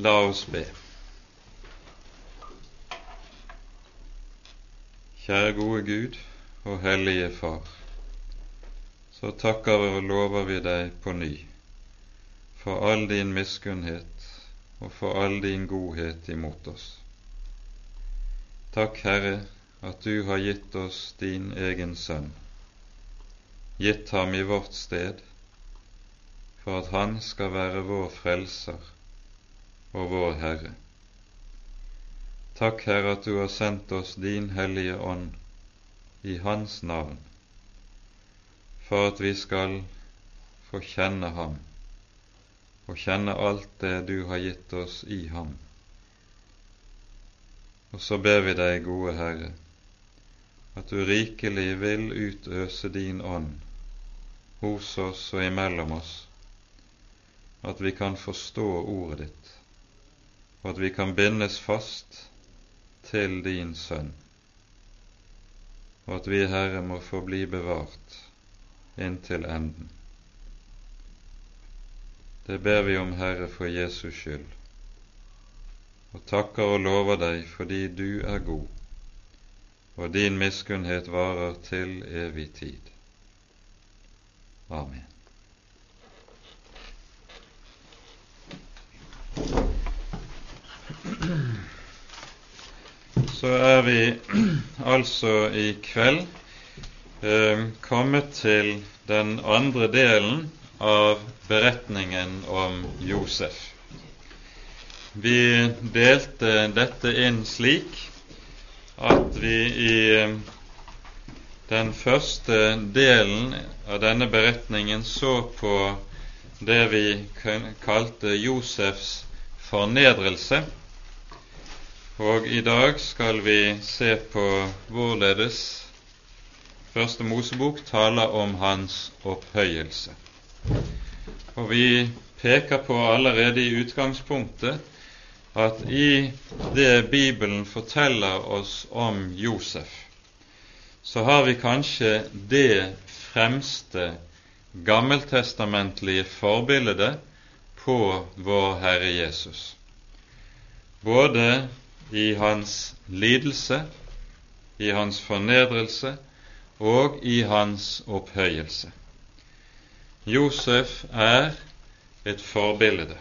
La oss be. Kjære gode Gud og hellige Far. Så takker og lover vi deg på ny for all din miskunnhet og for all din godhet imot oss. Takk, Herre, at du har gitt oss din egen sønn, gitt ham i vårt sted, for at han skal være vår frelser og vår Herre. Takk, Herre, at du har sendt oss din Hellige Ånd i Hans navn, for at vi skal få kjenne Ham og kjenne alt det du har gitt oss i Ham. Og så ber vi deg, gode Herre, at du rikelig vil utøse din ånd hos oss og imellom oss, at vi kan forstå ordet ditt, og at vi kan bindes fast til din Sønn, og at vi, Herre, må få bli bevart inntil enden. Det ber vi om, Herre, for Jesus skyld, og takker og lover deg fordi du er god, og din miskunnhet varer til evig tid. Amen. Så er vi altså i kveld eh, kommet til den andre delen av beretningen om Josef. Vi delte dette inn slik at vi i eh, den første delen av denne beretningen så på det vi kalte Josefs fornedrelse og i dag skal vi se på hvorledes Første Mosebok taler om hans opphøyelse. Og vi peker på allerede i utgangspunktet at i det Bibelen forteller oss om Josef, så har vi kanskje det fremste gammeltestamentlige forbildet på vår Herre Jesus. Både i hans lidelse, i hans fornedrelse og i hans opphøyelse. Josef er et forbilde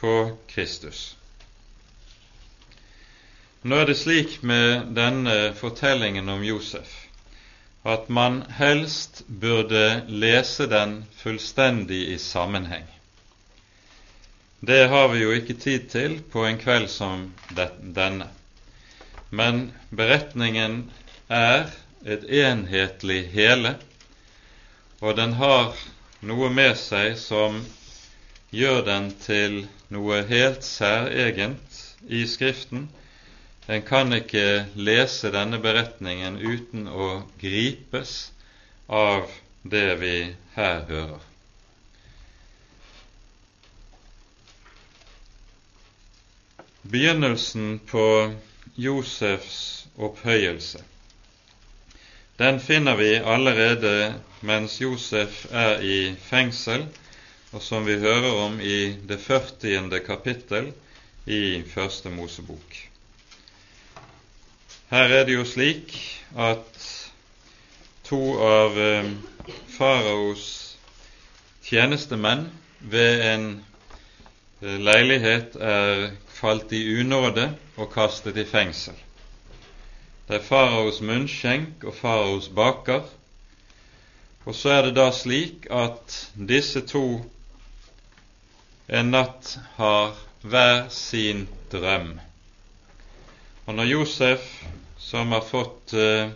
på Kristus. Nå er det slik med denne fortellingen om Josef at man helst burde lese den fullstendig i sammenheng. Det har vi jo ikke tid til på en kveld som denne. Men beretningen er et enhetlig hele, og den har noe med seg som gjør den til noe helt særegent i Skriften. En kan ikke lese denne beretningen uten å gripes av det vi her hører. Begynnelsen på Josefs opphøyelse den finner vi allerede mens Josef er i fengsel, og som vi hører om i det 40. kapittel i Første Mosebok. Her er det jo slik at to av eh, faraos tjenestemenn ved en eh, leilighet er falt i unåde og kastet i fengsel. Det er faraos munnskjenk og faraos baker. Og så er det da slik at disse to en natt har hver sin drøm. Og når Josef, som har fått uh,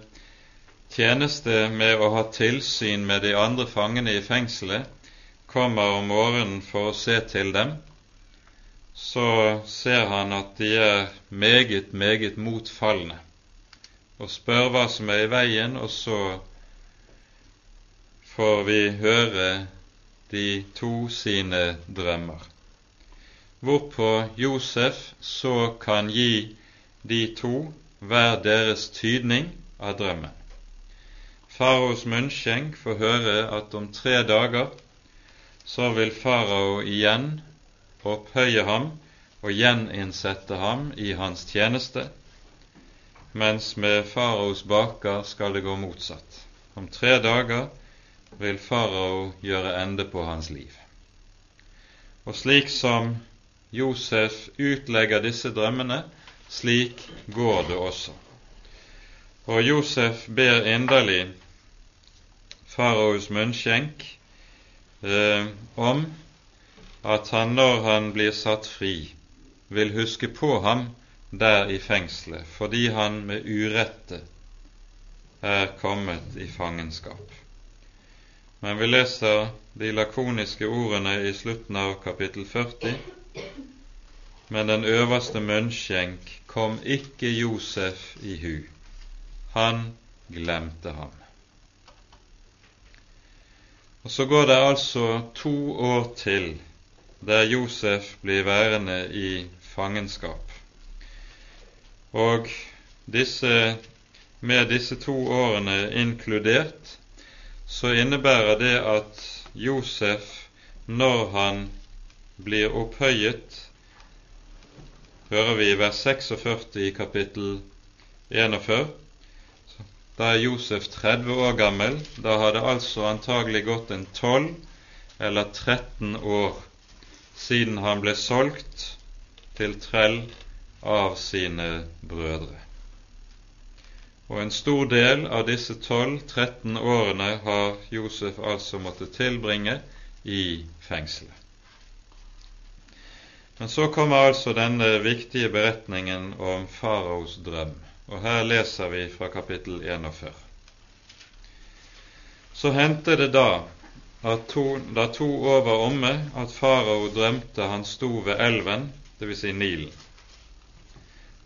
tjeneste med å ha tilsyn med de andre fangene i fengselet, kommer om morgenen for å se til dem, så ser han at de er meget, meget motfallende, og spør hva som er i veien, og så får vi høre de to sine drømmer. Hvorpå Josef så kan gi de to hver deres tydning av drømmen. Faraos munnskjenk får høre at om tre dager så vil farao igjen opphøye ham og gjeninnsette ham i hans tjeneste, mens med faraos baker skal det gå motsatt. Om tre dager vil farao gjøre ende på hans liv. Og slik som Josef utlegger disse drømmene, slik går det også. Og Josef ber inderlig faraos munnskjenk eh, om at han når han blir satt fri, vil huske på ham der i fengselet, fordi han med urette er kommet i fangenskap. Men vi leser de lakoniske ordene i slutten av kapittel 40. Men den øverste munnskjenk kom ikke Josef i hu. Han glemte ham. Og Så går det altså to år til der Josef blir værende i fangenskap. Og disse, med disse to årene inkludert, så innebærer det at Josef, når han blir opphøyet, hører vi i vers 46 i kapittel 41, da er Josef 30 år gammel. Da har det altså antagelig gått en 12 eller 13 år siden han ble solgt til trell av sine brødre. Og en stor del av disse 12-13 årene har Josef altså måttet tilbringe i fengselet. Men så kommer altså denne viktige beretningen om faraos drøm, og her leser vi fra kapittel 41. Så hendte det da to, da to år var omme, at farao drømte han sto ved elven, dvs. Si Nilen.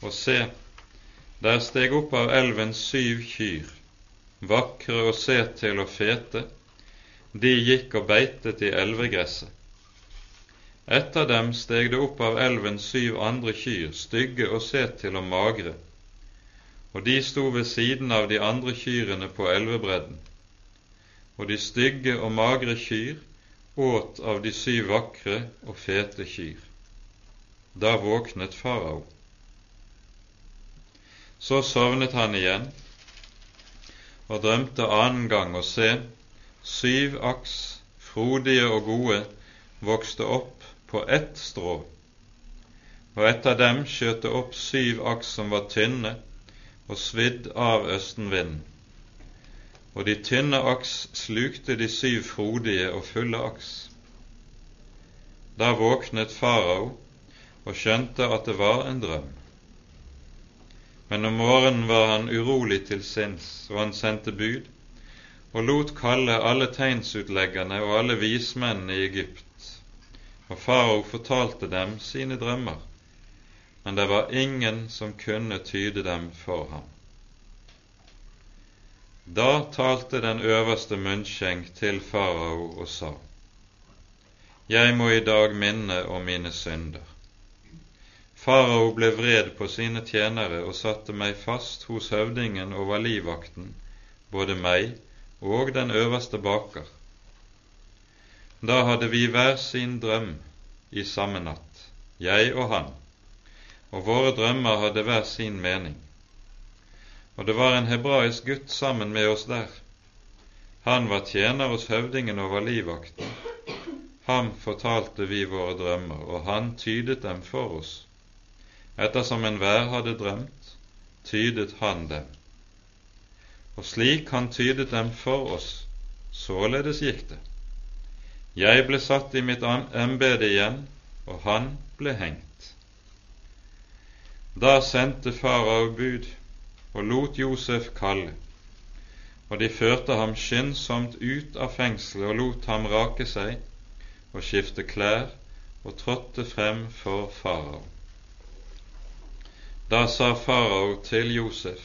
Og se, der steg opp av elven syv kyr, vakre å se til og fete, de gikk og beitet i elvegresset. Etter dem steg det opp av elven syv andre kyr, stygge å se til og magre, og de sto ved siden av de andre kyrne på elvebredden. Og de stygge og magre kyr åt av de syv vakre og fete kyr. Da våknet farao. Så sovnet han igjen og drømte annen gang å se syv aks, frodige og gode, vokste opp på ett strå, og etter dem skjøt opp syv aks som var tynne og svidd av østenvinden. Og de tynne aks slukte de syv frodige og fulle aks. Da våknet farao og skjønte at det var en drøm. Men om morgenen var han urolig til sinns, og han sendte bud og lot kalle alle tegnsutleggerne og alle vismennene i Egypt. Og farao fortalte dem sine drømmer, men det var ingen som kunne tyde dem for ham. Da talte den øverste munnskjenk til farao og sa:" Jeg må i dag minne om mine synder. Farao ble vred på sine tjenere og satte meg fast hos høvdingen over livvakten, både meg og den øverste baker. Da hadde vi hver sin drøm i samme natt, jeg og han, og våre drømmer hadde hver sin mening. Og det var en hebraisk gutt sammen med oss der. Han var tjener hos høvdingen over livvakten. Ham fortalte vi våre drømmer, og han tydet dem for oss. Ettersom enhver hadde drømt, tydet han dem. Og slik han tydet dem for oss, således gikk det. Jeg ble satt i mitt embete igjen, og han ble hengt. Da sendte farao bud og lot Josef kalle, og de førte ham skyndsomt ut av fengselet og lot ham rake seg og skifte klær og trådte frem for farao. Da sa farao til Josef,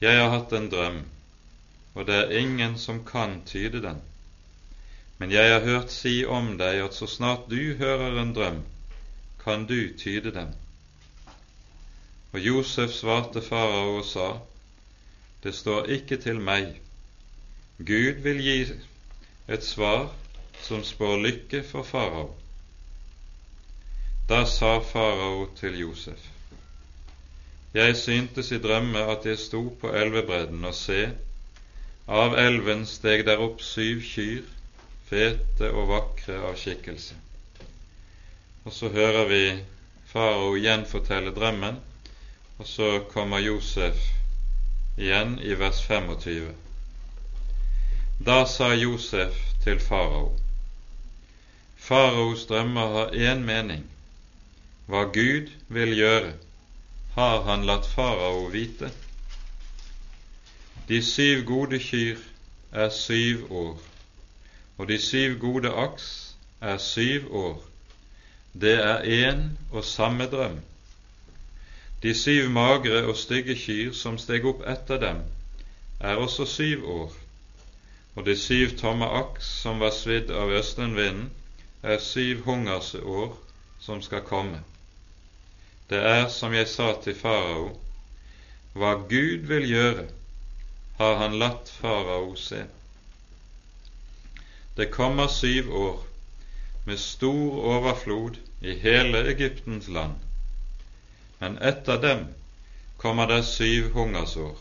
Jeg har hatt en drøm, og det er ingen som kan tyde den. Men jeg har hørt si om deg at så snart du hører en drøm, kan du tyde den. Og Josef svarte farao og sa, Det står ikke til meg. Gud vil gi et svar som spår lykke for farao. Da sa farao til Josef, Jeg syntes i drømme at jeg sto på elvebredden, og se, av elven steg der opp syv kyr, fete og vakre av skikkelse. Og så hører vi farao gjenfortelle drømmen, og så kommer Josef igjen i vers 25. Da sa Josef til farao, Faraos drømmer har én mening, hva Gud vil gjøre, har han latt farao vite. De syv gode kyr er syv år, og de syv gode aks er syv år. Det er én og samme drøm. De syv magre og stygge kyr som steg opp etter dem, er også syv år, og de syv tomme aks som var svidd av østenvinden, er syv hungersår som skal komme. Det er som jeg sa til farao, hva Gud vil gjøre, har han latt farao se. Det kommer syv år med stor overflod i hele Egyptens land, men etter dem kommer det syv hungersår,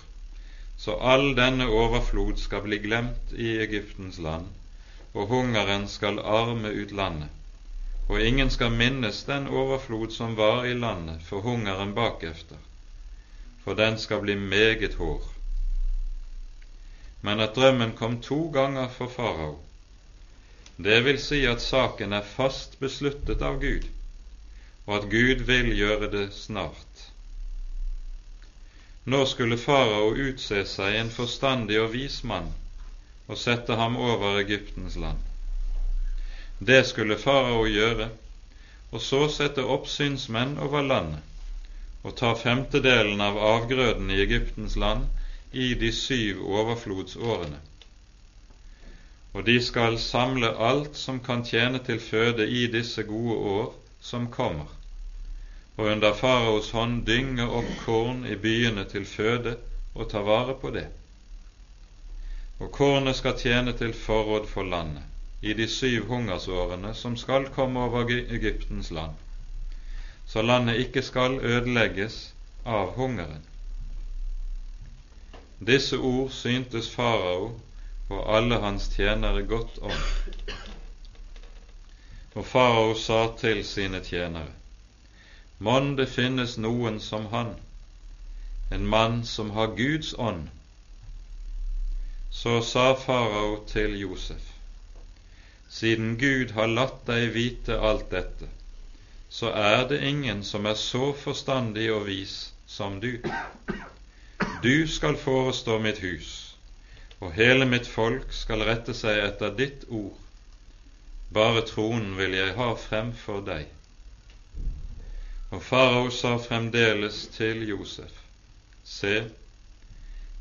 så all denne overflod skal bli glemt i Egyptens land, og hungeren skal arme ut landet. Og ingen skal minnes den overflod som var i landet for hungeren bakefter, for den skal bli meget hår. Men at drømmen kom to ganger for farao, det vil si at saken er fast besluttet av Gud, og at Gud vil gjøre det snart. Nå skulle farao utse seg en forstandig og vis mann og sette ham over Egyptens land. Det skulle farao gjøre, og så sette oppsynsmenn over landet og ta femtedelen av avgrøden i Egyptens land i de syv overflodsårene. Og de skal samle alt som kan tjene til føde i disse gode år som kommer, og under faraos hånd dynge opp korn i byene til føde og ta vare på det. Og kornet skal tjene til forråd for landet i de syv hungersårene som skal komme over Egyptens land, så landet ikke skal ødelegges av hungeren. Disse ord syntes farao og alle hans tjenere godt om. Og farao sa til sine tjenere, Mon det finnes noen som han, en mann som har Guds ånd. Så sa farao til Josef, siden Gud har latt deg vite alt dette, så er det ingen som er så forstandig og vis som du. Du skal forestå mitt hus, og hele mitt folk skal rette seg etter ditt ord. Bare tronen vil jeg ha fremfor deg. Og farao sa fremdeles til Josef, Se,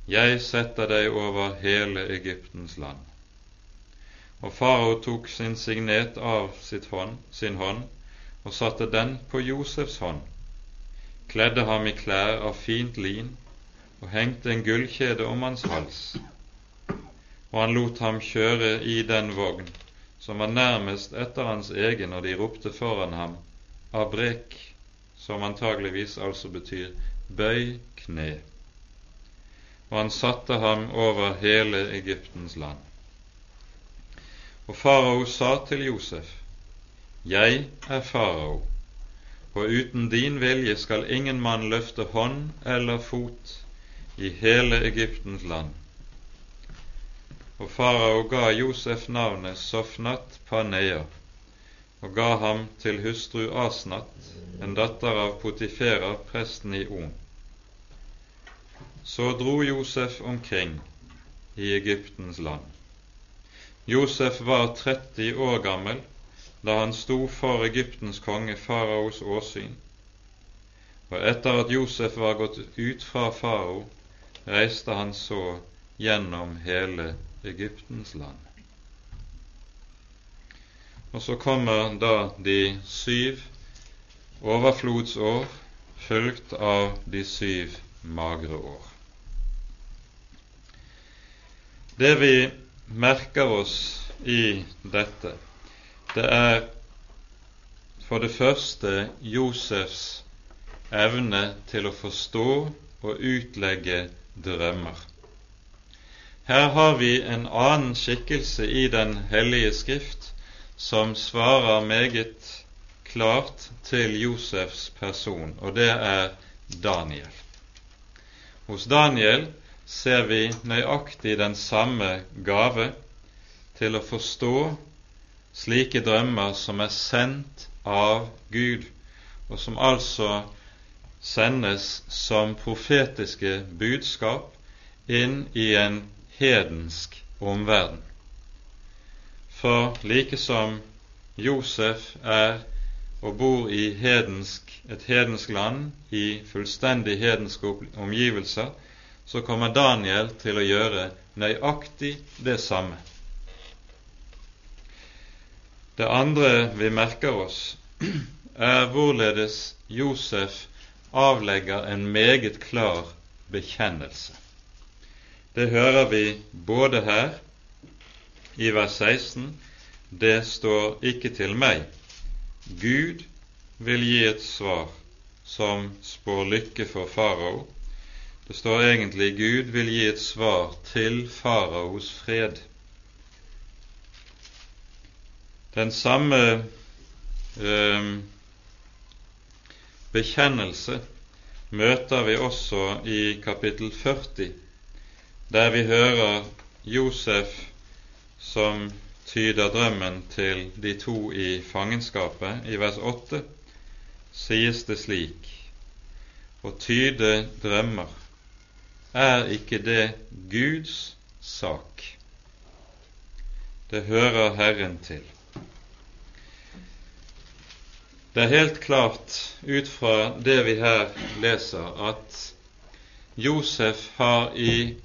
jeg setter deg over hele Egyptens land. Og farao tok sin signet av hånd, sin hånd og satte den på Josefs hånd, kledde ham i klær av fint lin og hengte en gullkjede om hans hals. Og han lot ham kjøre i den vogn som var nærmest etter hans egen, og de ropte foran ham abrek, som antageligvis altså betyr bøy kne. Og han satte ham over hele Egyptens land. Og farao sa til Josef, Jeg er farao, og uten din vilje skal ingen mann løfte hånd eller fot i hele Egyptens land. Og farao ga Josef navnet Sofnat Panea, og ga ham til hustru Asnat, en datter av Potifera, presten i On. Så dro Josef omkring i Egyptens land. Josef var 30 år gammel da han sto for Egyptens konge faraos åsyn. Og etter at Josef var gått ut fra farao, reiste han så gjennom hele Egyptens land. Og så kommer da de syv overflodsår fulgt av de syv magre år. Det vi merker oss i dette, det er for det første Josefs evne til å forstå og utlegge drømmer. Her har vi en annen skikkelse i Den hellige skrift som svarer meget klart til Josefs person, og det er Daniel. Hos Daniel ser vi nøyaktig den samme gave til å forstå slike drømmer som er sendt av Gud, og som altså sendes som profetiske budskap inn i en hedensk omverden. For like som Josef er og bor i hedensk, et hedensk land i fullstendig hedenske omgivelser, så kommer Daniel til å gjøre nøyaktig det samme. Det andre vi merker oss, er hvorledes Josef avlegger en meget klar bekjennelse. Det hører vi både her i vers 16 det står ikke til meg. Gud vil gi et svar som spår lykke for farao. Det står egentlig Gud vil gi et svar til faraos fred. Den samme eh, bekjennelse møter vi også i kapittel 40, der vi hører Josef som tyder drømmen til de to i fangenskapet. I vers 8 sies det slik Å tyde drømmer, er ikke det Guds sak? Det hører Herren til. Det er helt klart ut fra det vi her leser, at Josef har i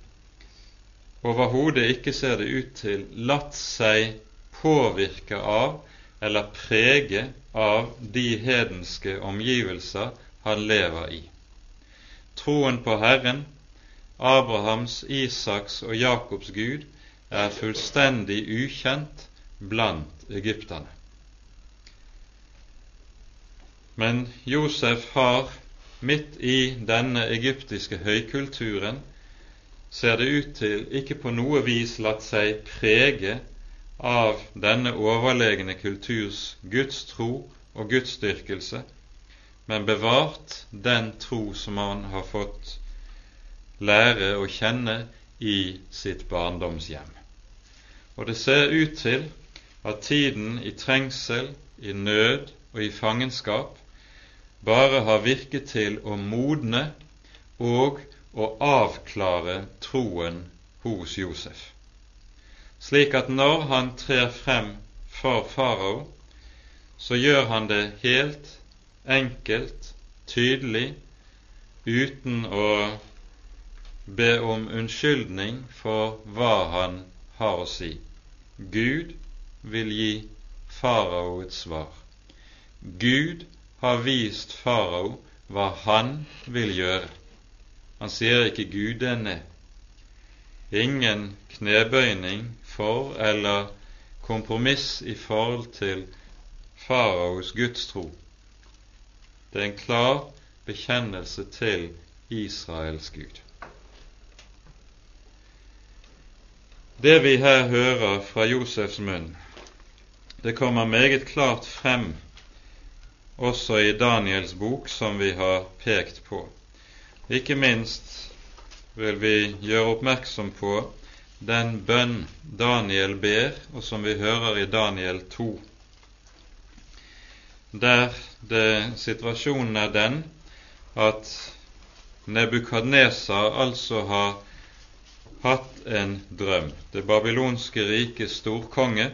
overhodet ikke, ser det ut til, latt seg påvirke av eller prege av de hedenske omgivelser han lever i. Troen på Herren, Abrahams, Isaks og Jakobs Gud, er fullstendig ukjent blant egypterne. Men Josef har midt i denne egyptiske høykulturen, ser det ut til, ikke på noe vis latt seg prege av denne overlegne kulturs gudstro og gudsdyrkelse, men bevart den tro som han har fått lære å kjenne i sitt barndomshjem. Og det ser ut til at tiden i trengsel, i nød og i fangenskap bare har virket til å modne og å avklare troen hos Josef, slik at når han trer frem for farao, så gjør han det helt enkelt, tydelig, uten å be om unnskyldning for hva han har å si. Gud vil gi farao et svar. Gud har vist farao hva han vil gjøre. Han sier ikke gudene. Ingen knebøyning for eller kompromiss i forhold til faraos gudstro. Det er en klar bekjennelse til Israels Gud. Det vi her hører fra Josefs munn, det kommer meget klart frem også i Daniels bok, som vi har pekt på. Ikke minst vil vi gjøre oppmerksom på den bønn Daniel ber, og som vi hører i Daniel 2, der det, situasjonen er den at Nebukadnesar altså har hatt en drøm. Det babylonske rikets storkonge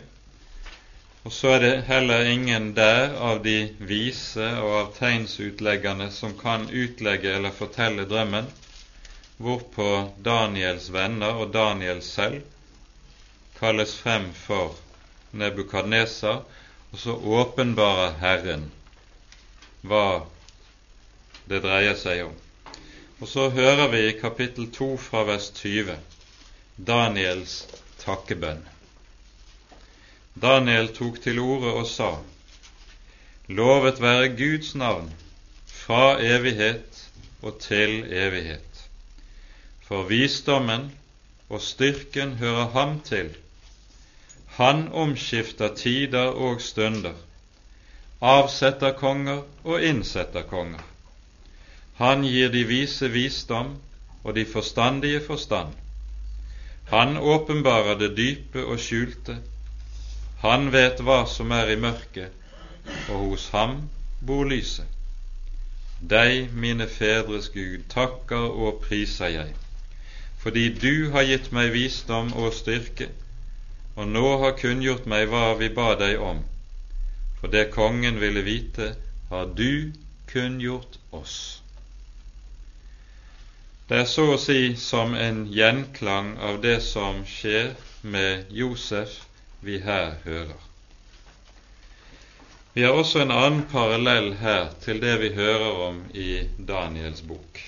og så er det heller ingen der av de vise og av tegnsutleggerne som kan utlegge eller fortelle drømmen, hvorpå Daniels venner og Daniel selv kalles frem for Nebukadnesar, og så åpenbarer Herren hva det dreier seg om. Og så hører vi i kapittel 2 fra vers 20 Daniels takkebønn. Daniel tok til orde og sa:" Lovet være Guds navn fra evighet og til evighet. For visdommen og styrken hører ham til. Han omskifter tider og stunder, avsetter konger og innsetter konger. Han gir de vise visdom og de forstandige forstand. Han åpenbarer det dype og skjulte. Han vet hva som er i mørket, og hos ham bor lyset. Deg, mine fedres Gud, takker og priser jeg, fordi du har gitt meg visdom og styrke, og nå har kunngjort meg hva vi ba deg om. For det kongen ville vite, har du kunngjort oss. Det er så å si som en gjenklang av det som skjer med Josef vi her hører. Vi har også en annen parallell her til det vi hører om i Daniels bok.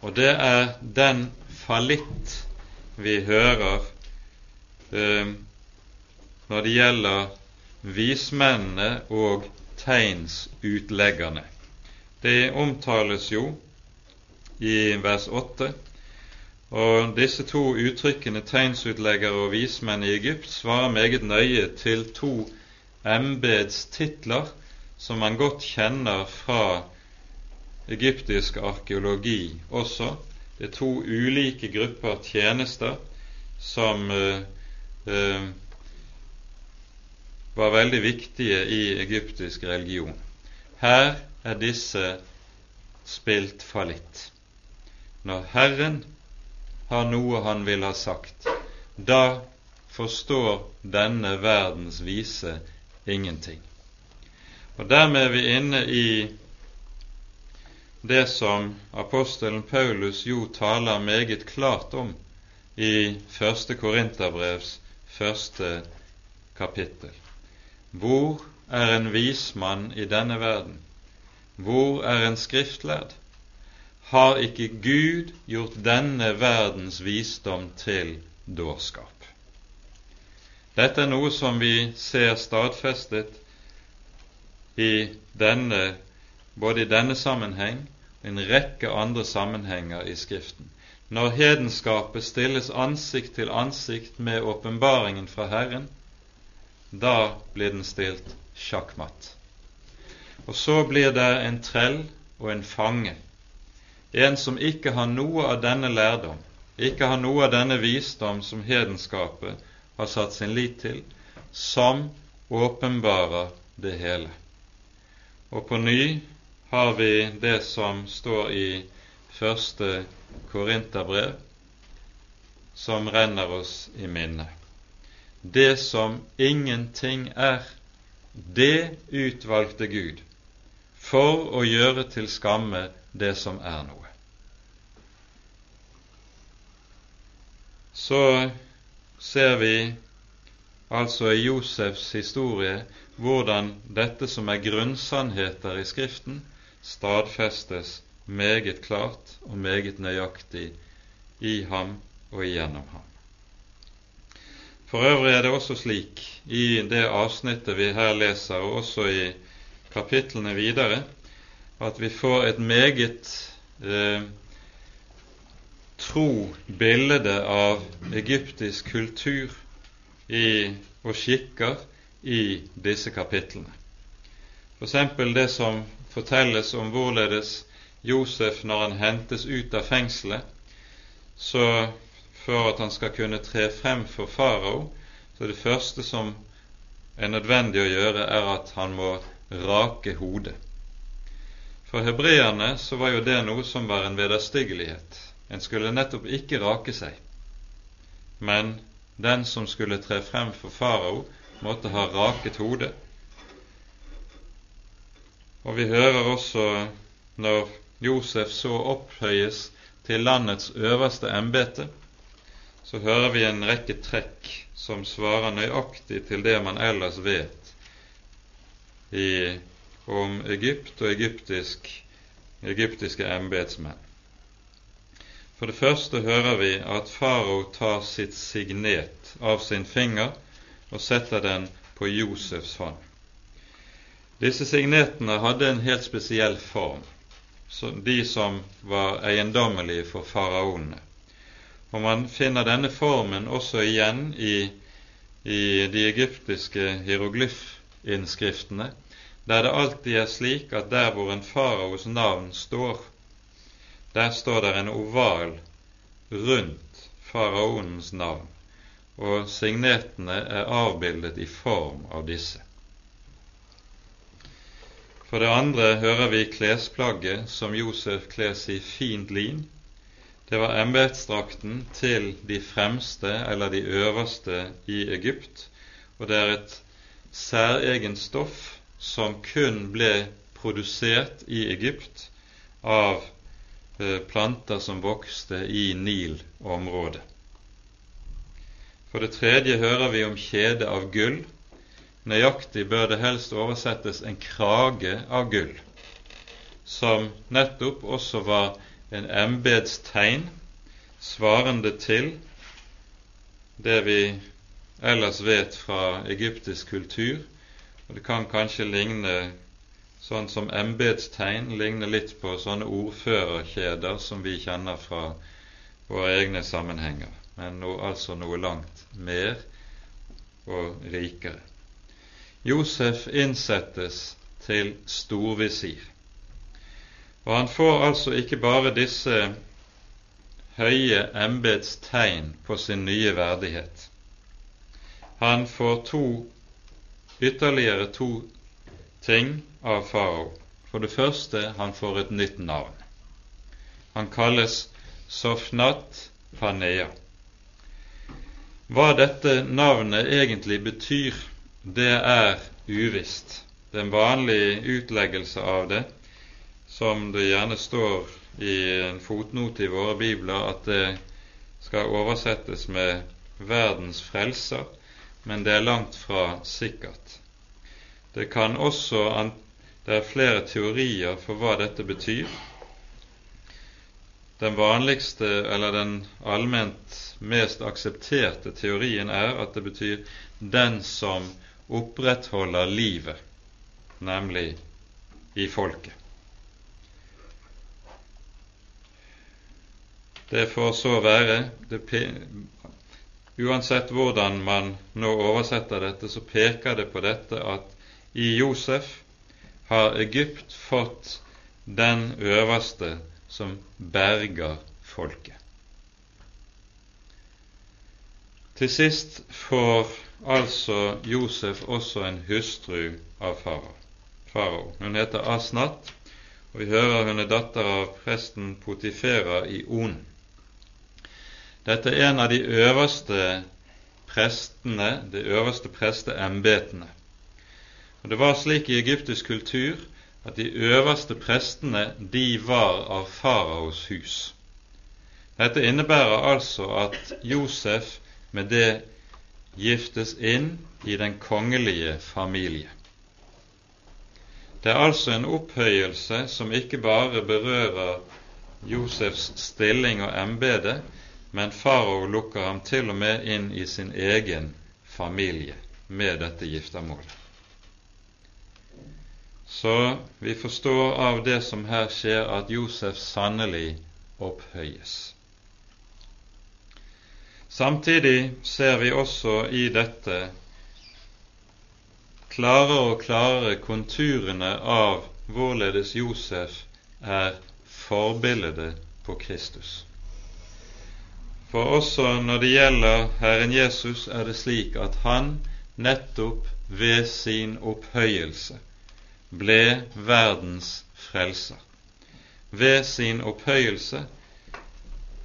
Og det er den fallitt vi hører eh, når det gjelder vismennene og tegnsutleggerne. Det omtales jo i vers 8. Og disse to uttrykkene, tegnsutleggere og vismenn i Egypt, svarer meget nøye til to embetstitler som man godt kjenner fra egyptisk arkeologi også. Det er to ulike grupper tjenester som uh, uh, var veldig viktige i egyptisk religion. Her er disse spilt fallitt. Når Herren har noe han vil ha sagt, da forstår denne verdens vise ingenting. Og Dermed er vi inne i det som apostelen Paulus jo taler meget klart om i første Korinterbrevs første kapittel. Hvor er en vismann i denne verden? Hvor er en skriftlærd? Har ikke Gud gjort denne verdens visdom til dårskap. Dette er noe som vi ser stadfestet i denne, både i denne sammenheng og en rekke andre sammenhenger i Skriften. Når hedenskapet stilles ansikt til ansikt med åpenbaringen fra Herren, da blir den stilt sjakkmatt. Og så blir det en trell og en fange en som ikke har noe av denne lærdom, ikke har noe av denne visdom som hedenskapet har satt sin lit til, som åpenbarer det hele. Og på ny har vi det som står i første Korinterbrev, som renner oss i minne. Det som ingenting er, det utvalgte Gud for å gjøre til skamme det som er noe. Så ser vi altså i Josefs historie hvordan dette som er grunnsannheter i Skriften, stadfestes meget klart og meget nøyaktig i ham og igjennom ham. For øvrig er det også slik i det avsnittet vi her leser, og også i kapitlene videre, at vi får et meget eh, tro bilde av egyptisk kultur i, og skikker i disse kapitlene. F.eks. det som fortelles om hvorledes Josef, når han hentes ut av fengselet, så for at han skal kunne tre frem for farao, så det første som er nødvendig å gjøre, er at han må rake hodet. For hebreerne så var jo det noe som var en vederstyggelighet. En skulle nettopp ikke rake seg, men den som skulle tre frem for farao, måtte ha raket hodet. Og vi hører også når Josef så opphøyes til landets øverste embete, så hører vi en rekke trekk som svarer nøyaktig til det man ellers vet i om Egypt og egyptisk, egyptiske embetsmenn. For det første hører vi at farao tar sitt signet av sin finger og setter den på Josefs hånd. Disse signetene hadde en helt spesiell form, de som var eiendommelige for faraonene. Og Man finner denne formen også igjen i, i de egyptiske hieroglyfinnskriftene, der det alltid er slik at der hvor en faraos navn står, der står det en oval rundt faraonens navn, og signetene er avbildet i form av disse. For det andre hører vi klesplagget som Josef kles i fint lin. Det var embetsdrakten til de fremste eller de øverste i Egypt, og det er et særegent stoff som kun ble produsert i Egypt av eh, planter som vokste i Nil-området. For det tredje hører vi om kjede av gull. Nøyaktig bør det helst oversettes en krage av gull, som nettopp også var en embetstegn svarende til det vi ellers vet fra egyptisk kultur, og det kan kanskje ligne sånn som embetstegn, ligne litt på sånne ordførerkjeder som vi kjenner fra våre egne sammenhenger, men no, altså noe langt mer og rikere. Josef innsettes til storvisir. Og han får altså ikke bare disse høye embetstegn på sin nye verdighet. Han får to ytterligere to ting av farao. For det første, han får et nytt navn. Han kalles Sofnat Panea. Hva dette navnet egentlig betyr, det er uvisst. Den vanlige utleggelse av det, som det gjerne står i en fotnote i våre bibler, at det skal oversettes med 'verdens frelser', men det er langt fra sikkert. Det kan også Det er flere teorier for hva dette betyr. Den vanligste, eller den allment mest aksepterte teorien er at det betyr 'den som opprettholder livet', nemlig i folket. Det får så være. Det Uansett hvordan man nå oversetter dette, så peker det på dette at i Josef har Egypt fått den øverste som berger folket. Til sist får altså Josef også en hustru av farao. Hun heter Asnat, og vi hører hun er datter av presten Potifera i On. Dette er en av de øverste prestene, de øverste presteembetene. Og Det var slik i egyptisk kultur at de øverste prestene de var av faraos hus. Dette innebærer altså at Josef med det giftes inn i den kongelige familie. Det er altså en opphøyelse som ikke bare berører Josefs stilling og embete, men farao lukker ham til og med inn i sin egen familie med dette giftermålet. Så vi forstår av det som her skjer, at Josef sannelig opphøyes. Samtidig ser vi også i dette klarere og klarere konturene av hvorledes Josef er forbildet på Kristus. For også når det gjelder Herren Jesus, er det slik at han nettopp ved sin opphøyelse ble verdens frelser. Ved sin opphøyelse,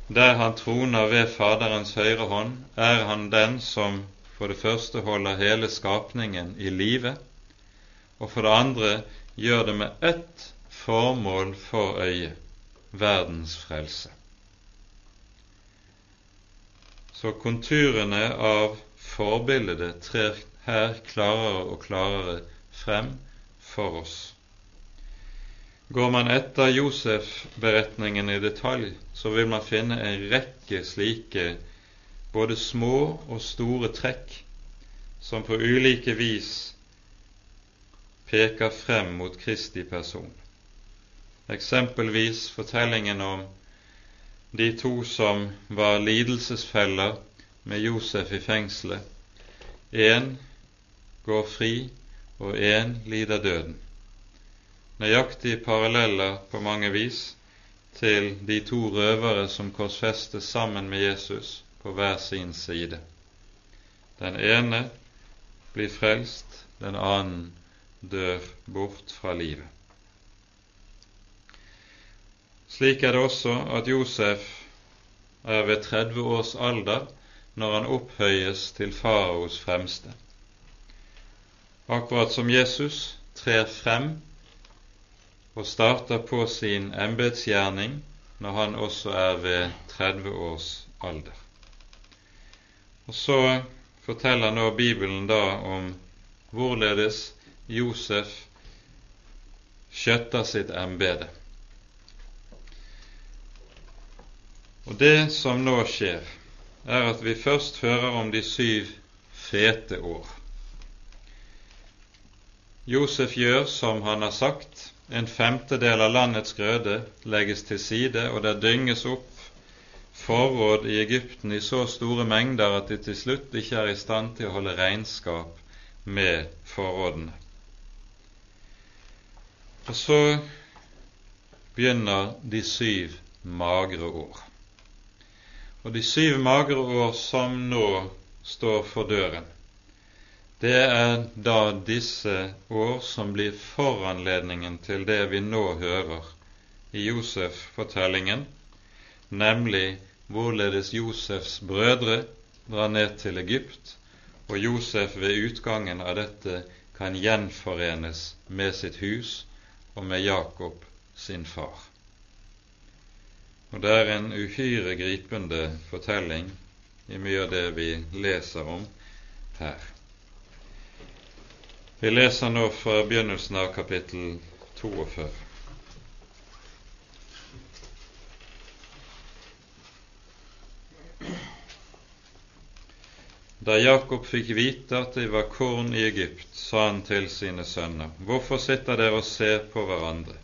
der han troner ved Faderens høyre hånd, er han den som for det første holder hele skapningen i live, og for det andre gjør det med ett formål for øye verdens frelse. Så konturene av forbildet trer her klarere og klarere frem for oss. Går man etter Josef-beretningen i detalj, så vil man finne en rekke slike både små og store trekk som på ulike vis peker frem mot Kristi person. Eksempelvis fortellingen om de to som var lidelsesfeller med Josef i fengselet. Én går fri, og én lider døden. Nøyaktige paralleller på mange vis til de to røvere som korsfestes sammen med Jesus på hver sin side. Den ene blir frelst, den annen dør bort fra livet. Slik er det også at Josef er ved 30 års alder når han opphøyes til faraos fremste. Akkurat som Jesus trer frem og starter på sin embetsgjerning når han også er ved 30 års alder. Og Så forteller nå Bibelen da om hvorledes Josef skjøtter sitt embete. Og det som nå skjer, er at vi først hører om de syv fete år. Josef gjør som han har sagt. En femtedel av landets grøde legges til side, og det dynges opp forråd i Egypten i så store mengder at de til slutt ikke er i stand til å holde regnskap med forrådene. Og så begynner de syv magre år. Og de syv magre år som nå står for døren, det er da disse år som blir foranledningen til det vi nå hører i Josef-fortellingen, nemlig hvorledes Josefs brødre drar ned til Egypt, og Josef ved utgangen av dette kan gjenforenes med sitt hus og med Jakob sin far. Og Det er en uhyre gripende fortelling i mye av det vi leser om her. Vi leser nå fra begynnelsen av kapittel 42. Da Jakob fikk vite at det var korn i Egypt, sa han til sine sønner, Hvorfor sitter dere og ser på hverandre?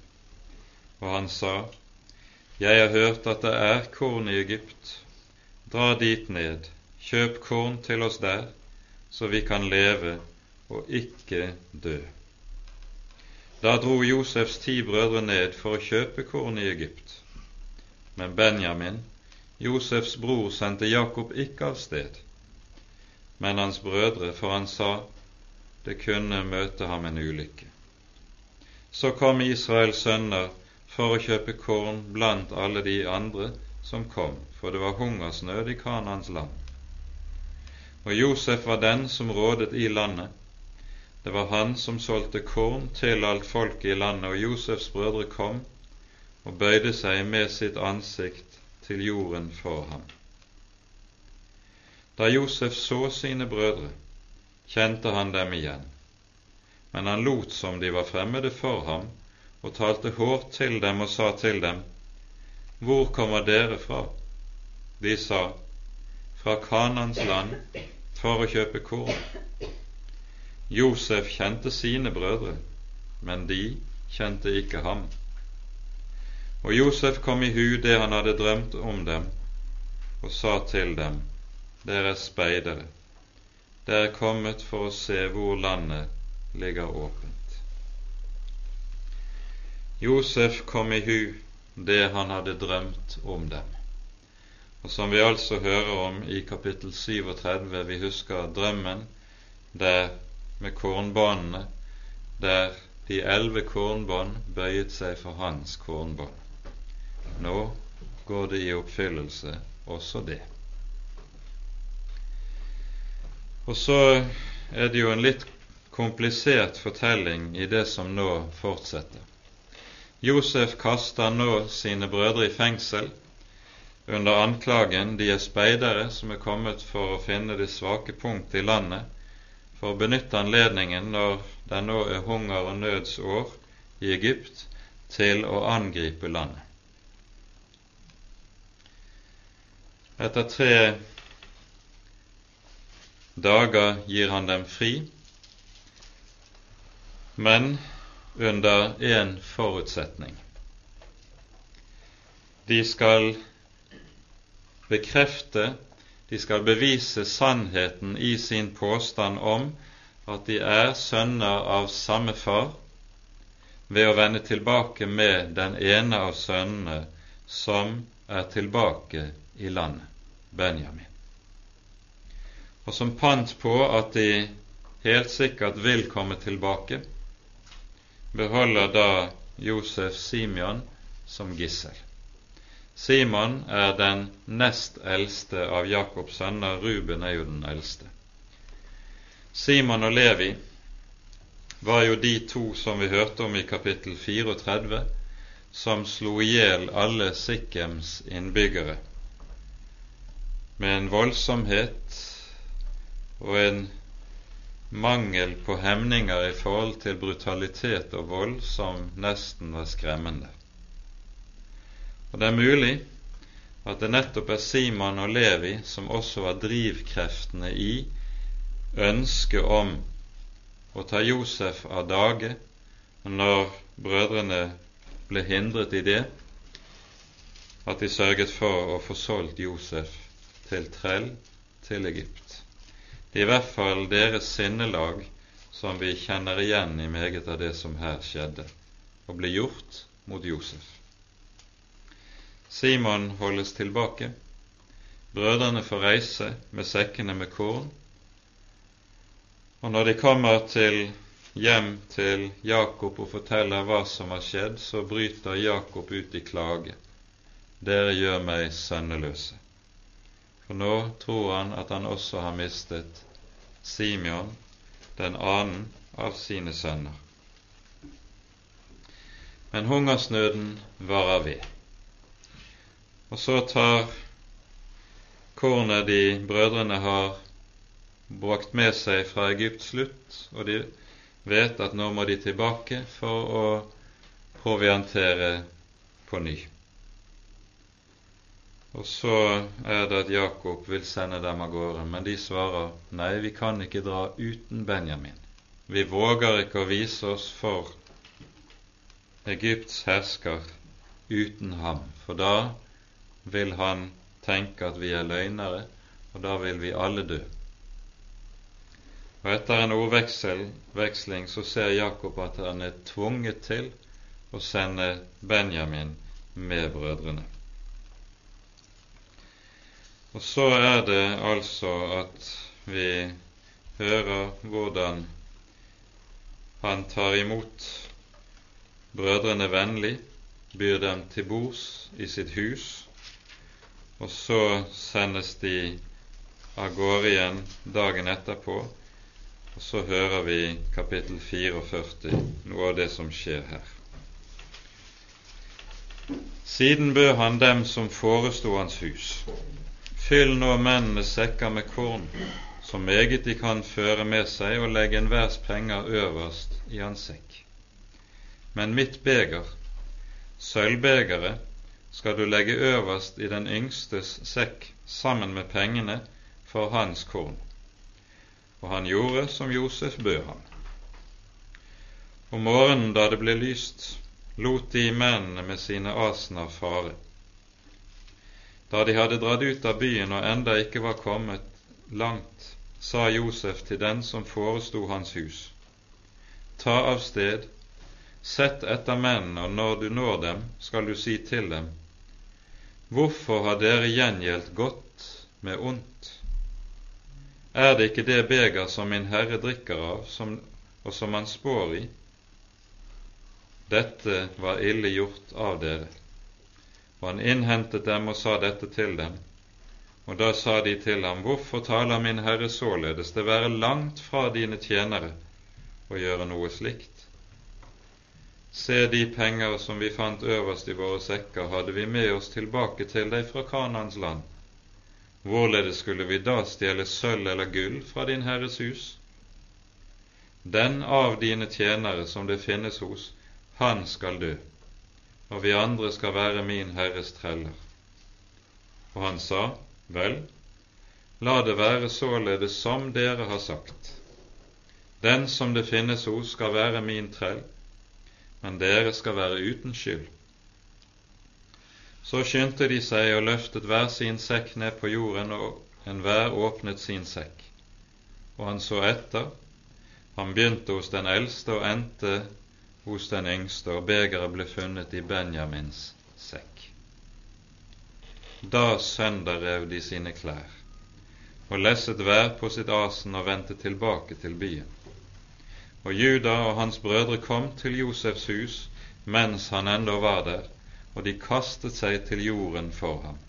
Og han sa, Jeg har hørt at det er korn i Egypt. Dra dit ned, kjøp korn til oss der, så vi kan leve og ikke dø. Da dro Josefs ti brødre ned for å kjøpe korn i Egypt. Men Benjamin, Josefs bror, sendte Jakob ikke av sted men hans brødre, for han sa det kunne møte ham en ulykke. Så kom Israels sønner for å kjøpe korn blant alle de andre som kom, for det var hungersnød i Kanans land. Og Josef var den som rådet i landet. Det var han som solgte korn til alt folket i landet, og Josefs brødre kom og bøyde seg med sitt ansikt til jorden for ham. Da Josef så sine brødre, kjente han dem igjen, men han lot som de var fremmede for ham, og talte hårdt til dem og sa til dem, Hvor kommer dere fra? De sa, Fra Kanans land, for å kjøpe korn. Josef kjente sine brødre, men de kjente ikke ham. Og Josef kom i hu det han hadde drømt om dem, og sa til dem, dere er speidere. Dere er kommet for å se hvor landet ligger åpent. Josef kom i hu det han hadde drømt om dem. Og som vi altså hører om i kapittel 37, vi husker drømmen der med kornbanene, der de elleve kornbånd bøyet seg for hans kornbånd. Nå går det i oppfyllelse også det. Og så er det jo en litt komplisert fortelling i det som nå fortsetter. Josef kaster nå sine brødre i fengsel under anklagen de er speidere som er kommet for å finne det svake punkt i landet, for å benytte anledningen når det nå er hunger og nødsår i Egypt, til å angripe landet. Etter tre dager gir han dem fri, men under én forutsetning. De skal bekrefte, de skal bevise sannheten i sin påstand om at de er sønner av samme far, ved å vende tilbake med den ene av sønnene som er tilbake i landet, Benjamin. Og som pant på at de helt sikkert vil komme tilbake, beholder da Josef Simeon som gissel. Simon er den nest eldste av Jakobs sønner, Ruben er jo den eldste. Simon og Levi var jo de to som vi hørte om i kapittel 34, som slo i hjel alle Sikkems innbyggere med en voldsomhet og en mangel på hemninger i forhold til brutalitet og vold som nesten var skremmende. Og det er mulig at det nettopp er Simon og Levi som også var drivkreftene i ønsket om å ta Josef av dage når brødrene ble hindret i det, at de sørget for å få solgt Josef til trell til Egypt. Det er i hvert fall deres sinnelag som vi kjenner igjen i meget av det som her skjedde, og ble gjort mot Josef. Simon holdes tilbake. Brødrene får reise med sekkene med korn. Og når de kommer til hjem til Jakob og forteller hva som har skjedd, så bryter Jakob ut i klage. Dere gjør meg sønneløse. For nå tror han at han også har mistet Simeon, den annen av sine sønner. Men hungersnøden varer ved. Og så tar kornet de brødrene har brakt med seg fra Egypt slutt, og de vet at nå må de tilbake for å proviantere på ny. Og så er det at Jakob vil sende dem av gårde, men de svarer nei, vi kan ikke dra uten Benjamin. Vi våger ikke å vise oss for Egypts hersker uten ham, for da vil han tenke at vi er løgnere, og da vil vi alle dø. Og Etter en ordveksling så ser Jakob at han er tvunget til å sende Benjamin med brødrene. Og så er det altså at vi hører hvordan han tar imot brødrene vennlig, byr dem til bords i sitt hus, og så sendes de av gårde igjen dagen etterpå, og så hører vi kapittel 44, noe av det som skjer her. Siden bød han dem som foresto hans hus, fyll nå mennene sekker med korn, så meget de kan føre med seg, og legge enhvers penger øverst i hans sekk. Men mitt beger, sølvbegeret, skal du legge øverst i den yngstes sekk sammen med pengene for hans korn. Og han gjorde som Josef bød ham. Om morgenen da det ble lyst, lot de mennene med sine asener fare. Da de hadde dratt ut av byen og enda ikke var kommet langt, sa Josef til den som foresto hans hus, Ta av sted, sett etter mennene, og når du når dem, skal du si til dem, Hvorfor har dere gjengjeldt godt med ondt? Er det ikke det beger som min Herre drikker av, som, og som han spår i? Dette var ille gjort av dere. Og han innhentet dem og sa dette til dem. Og da sa de til ham, Hvorfor taler min Herre således? Det være langt fra dine tjenere å gjøre noe slikt. Se de penger som vi fant øverst i våre sekker, hadde vi med oss tilbake til deg fra Kanans land. Hvorledes skulle vi da stjele sølv eller gull fra din Herres hus? Den av dine tjenere som det finnes hos, han skal dø, og vi andre skal være min Herres treller. Og han sa, Vel, la det være således som dere har sagt. Den som det finnes hos, skal være min trell, men dere skal være uten skyld. Så skyndte de seg og løftet hver sin sekk ned på jorden, og enhver åpnet sin sekk. Og han så etter. Han begynte hos den eldste og endte hos den yngste, og begeret ble funnet i Benjamins sekk. Da sønderrev de sine klær og lesset hver på sitt asen og vendte tilbake til byen. Og Juda og hans brødre kom til Josefs hus mens han ennå var der, og de kastet seg til jorden for ham.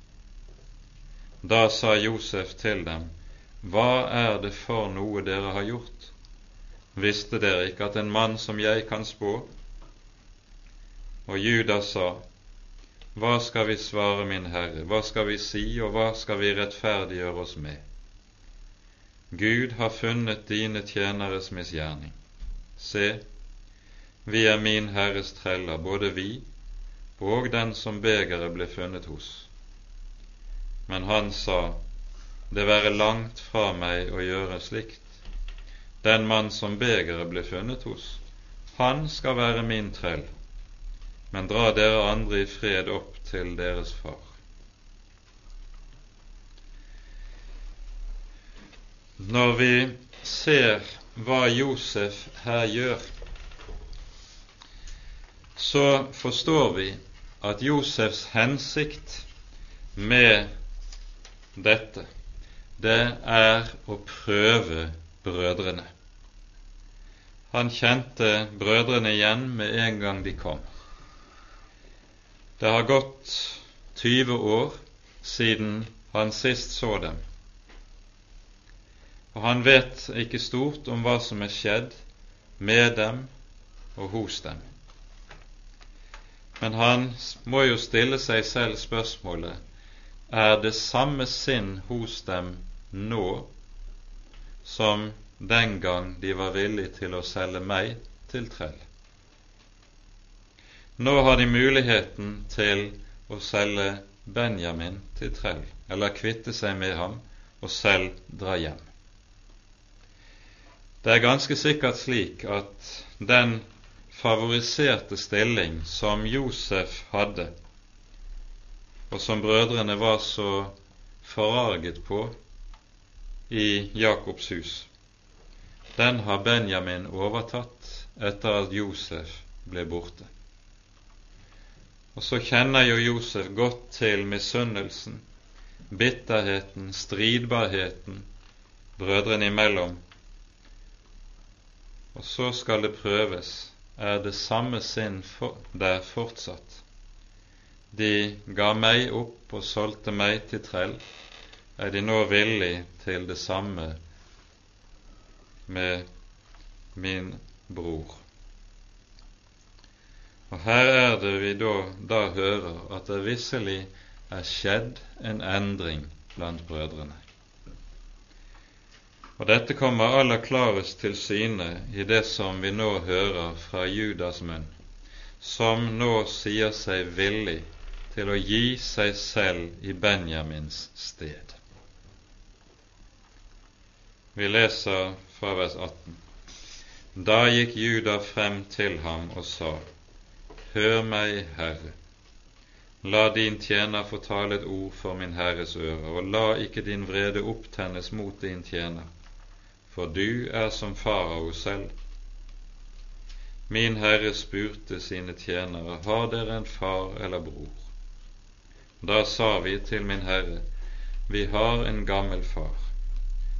Da sa Josef til dem, Hva er det for noe dere har gjort? Visste dere ikke at en mann som jeg kan spå? Og Juda sa, Hva skal vi svare, min Herre, hva skal vi si, og hva skal vi rettferdiggjøre oss med? Gud har funnet dine tjeneres misgjerning. Se, vi er min Herres treller, både vi og den som begeret ble funnet hos. Men han sa, Det være langt fra meg å gjøre slikt. Den mann som begeret ble funnet hos, han skal være min trell, men dra dere andre i fred opp til deres far. Når vi ser hva Josef her gjør, så forstår vi at Josefs hensikt med dette, det er å prøve brødrene. Han kjente brødrene igjen med en gang de kom. Det har gått 20 år siden han sist så dem og han vet ikke stort om hva som er skjedd med dem og hos dem. Men han må jo stille seg selv spørsmålet er det samme sinn hos dem nå som den gang de var villige til å selge meg til trell. Nå har de muligheten til å selge Benjamin til trell, eller kvitte seg med ham og selv dra hjem. Det er ganske sikkert slik at den favoriserte stilling som Josef hadde, og som brødrene var så forarget på i Jakobs hus, den har Benjamin overtatt etter at Josef ble borte. Og så kjenner jo Josef godt til misunnelsen, bitterheten, stridbarheten brødrene imellom og så skal det prøves, er det samme sinn der fortsatt. De ga meg opp og solgte meg til trell. Er de nå villig til det samme med min bror? Og her er det vi da, da hører at det visselig er skjedd en endring blant brødrene. Og dette kommer aller klarest til syne i det som vi nå hører fra Judas munn, som nå sier seg villig til å gi seg selv i Benjamins sted. Vi leser fra vers 18. Da gikk Juda frem til ham og sa, Hør meg, Herre. La din tjener få tale et ord for min Herres øre, og la ikke din vrede opptennes mot din tjener for du er som farao selv. Min herre spurte sine tjenere, har dere en far eller bror? Da sa vi til min herre, vi har en gammel far.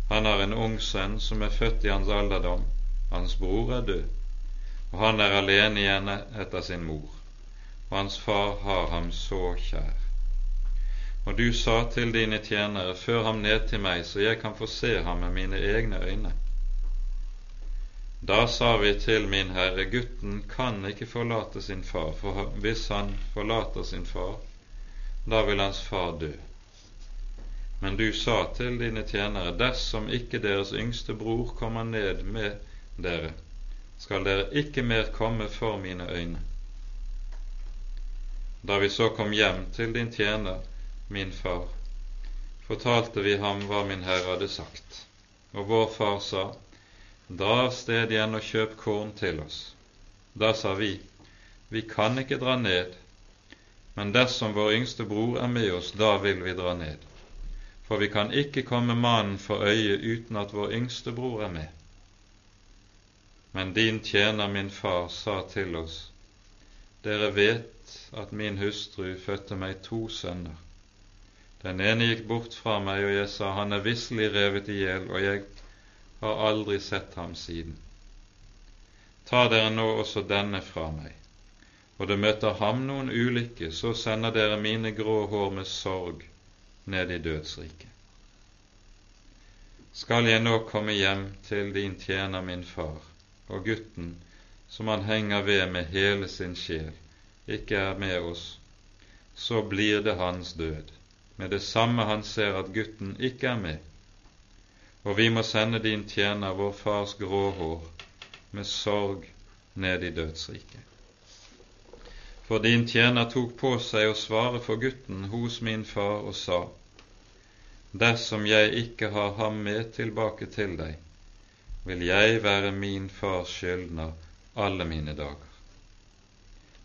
Han har en ung sønn som er født i hans alderdom, hans bror er død, og han er alene igjen etter sin mor, og hans far har ham så kjær. Og du sa til dine tjenere, før ham ned til meg, så jeg kan få se ham med mine egne øyne. Da sa vi til min herre, gutten kan ikke forlate sin far, for hvis han forlater sin far, da vil hans far dø. Men du sa til dine tjenere, dersom ikke deres yngste bror kommer ned med dere, skal dere ikke mer komme for mine øyne. Da vi så kom hjem til din tjener, min far, fortalte vi ham hva min Herre hadde sagt. Og vår far sa, dra av sted igjen og kjøp korn til oss. Da sa vi, vi kan ikke dra ned, men dersom vår yngste bror er med oss, da vil vi dra ned. For vi kan ikke komme mannen for øye uten at vår yngste bror er med. Men din tjener, min far, sa til oss, Dere vet at min hustru fødte meg to sønner. Den ene gikk bort fra meg, og jeg sa, Han er visselig revet i hjel, og jeg har aldri sett ham siden. Ta dere nå også denne fra meg. Og det møter ham noen ulykke, så sender dere mine grå hår med sorg ned i dødsriket. Skal jeg nå komme hjem til din tjener min far, og gutten som han henger ved med hele sin sjel, ikke er med oss, så blir det hans død, med det samme han ser at gutten ikke er med. Og vi må sende din tjener, vår fars grå hår, med sorg ned i dødsriket. For din tjener tok på seg å svare for gutten hos min far og sa, Dersom jeg ikke har ham med tilbake til deg, vil jeg være min fars skyldner alle mine dager.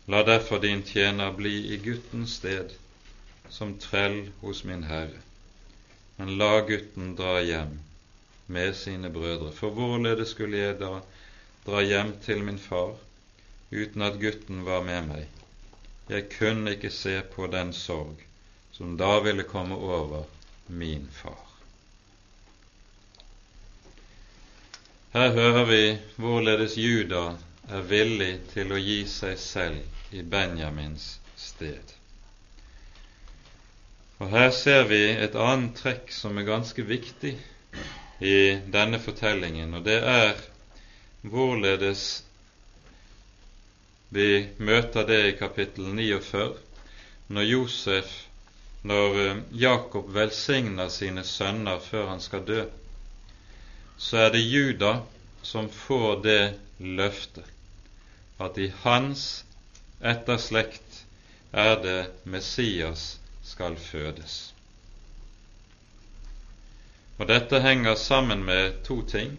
La derfor din tjener bli i guttens sted som trell hos min Herre, men la gutten dra hjem med sine brødre. For hvorledes skulle jeg da dra hjem til min far uten at gutten var med meg? Jeg kunne ikke se på den sorg som da ville komme over min far. Her hører vi hvorledes Juda er villig til å gi seg selv i Benjamins sted. Og Her ser vi et annet trekk som er ganske viktig i denne fortellingen, og det er hvorledes vi møter det i kapittel 49, når Josef, når eh, Jakob velsigner sine sønner før han skal dø så er det Juda som får det løftet at i hans etterslekt er det Messias skal fødes. Og Dette henger sammen med to ting.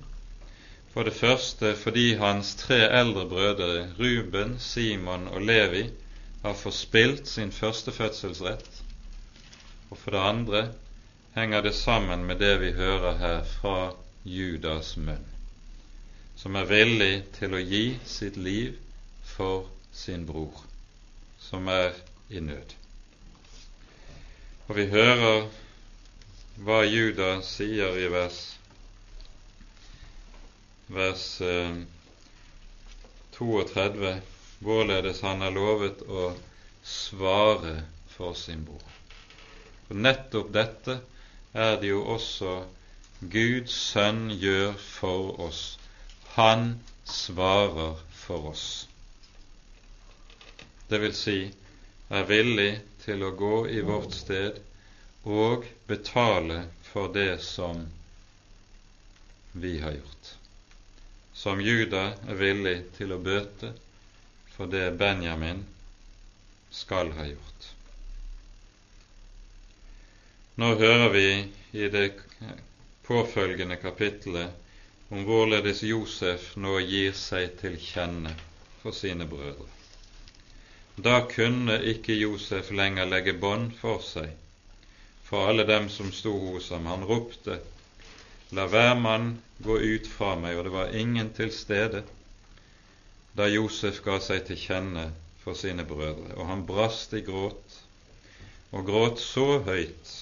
For det første fordi hans tre eldre brødre, Ruben, Simon og Levi, har forspilt sin førstefødselsrett. Og for det andre henger det sammen med det vi hører her fra Judas munn, som er villig til å gi sitt liv for sin bror, som er i nød. Og vi hører hva Judas sier i vers, vers eh, 32, hvorledes han er lovet å svare for sin bror. Og nettopp dette er det jo også Guds sønn gjør for oss. Han svarer for oss. Det vil si er villig til å gå i vårt sted og betale for det som vi har gjort. Som Juda er villig til å bøte for det Benjamin skal ha gjort. Nå hører vi i det påfølgende kapittelet om hvorledes Josef nå gir seg til kjenne for sine brødre. Da kunne ikke Josef lenger legge bånd for seg for alle dem som sto hos ham. Han ropte, La hver mann gå ut fra meg, og det var ingen til stede da Josef ga seg til kjenne for sine brødre, og han brast i gråt, og gråt så høyt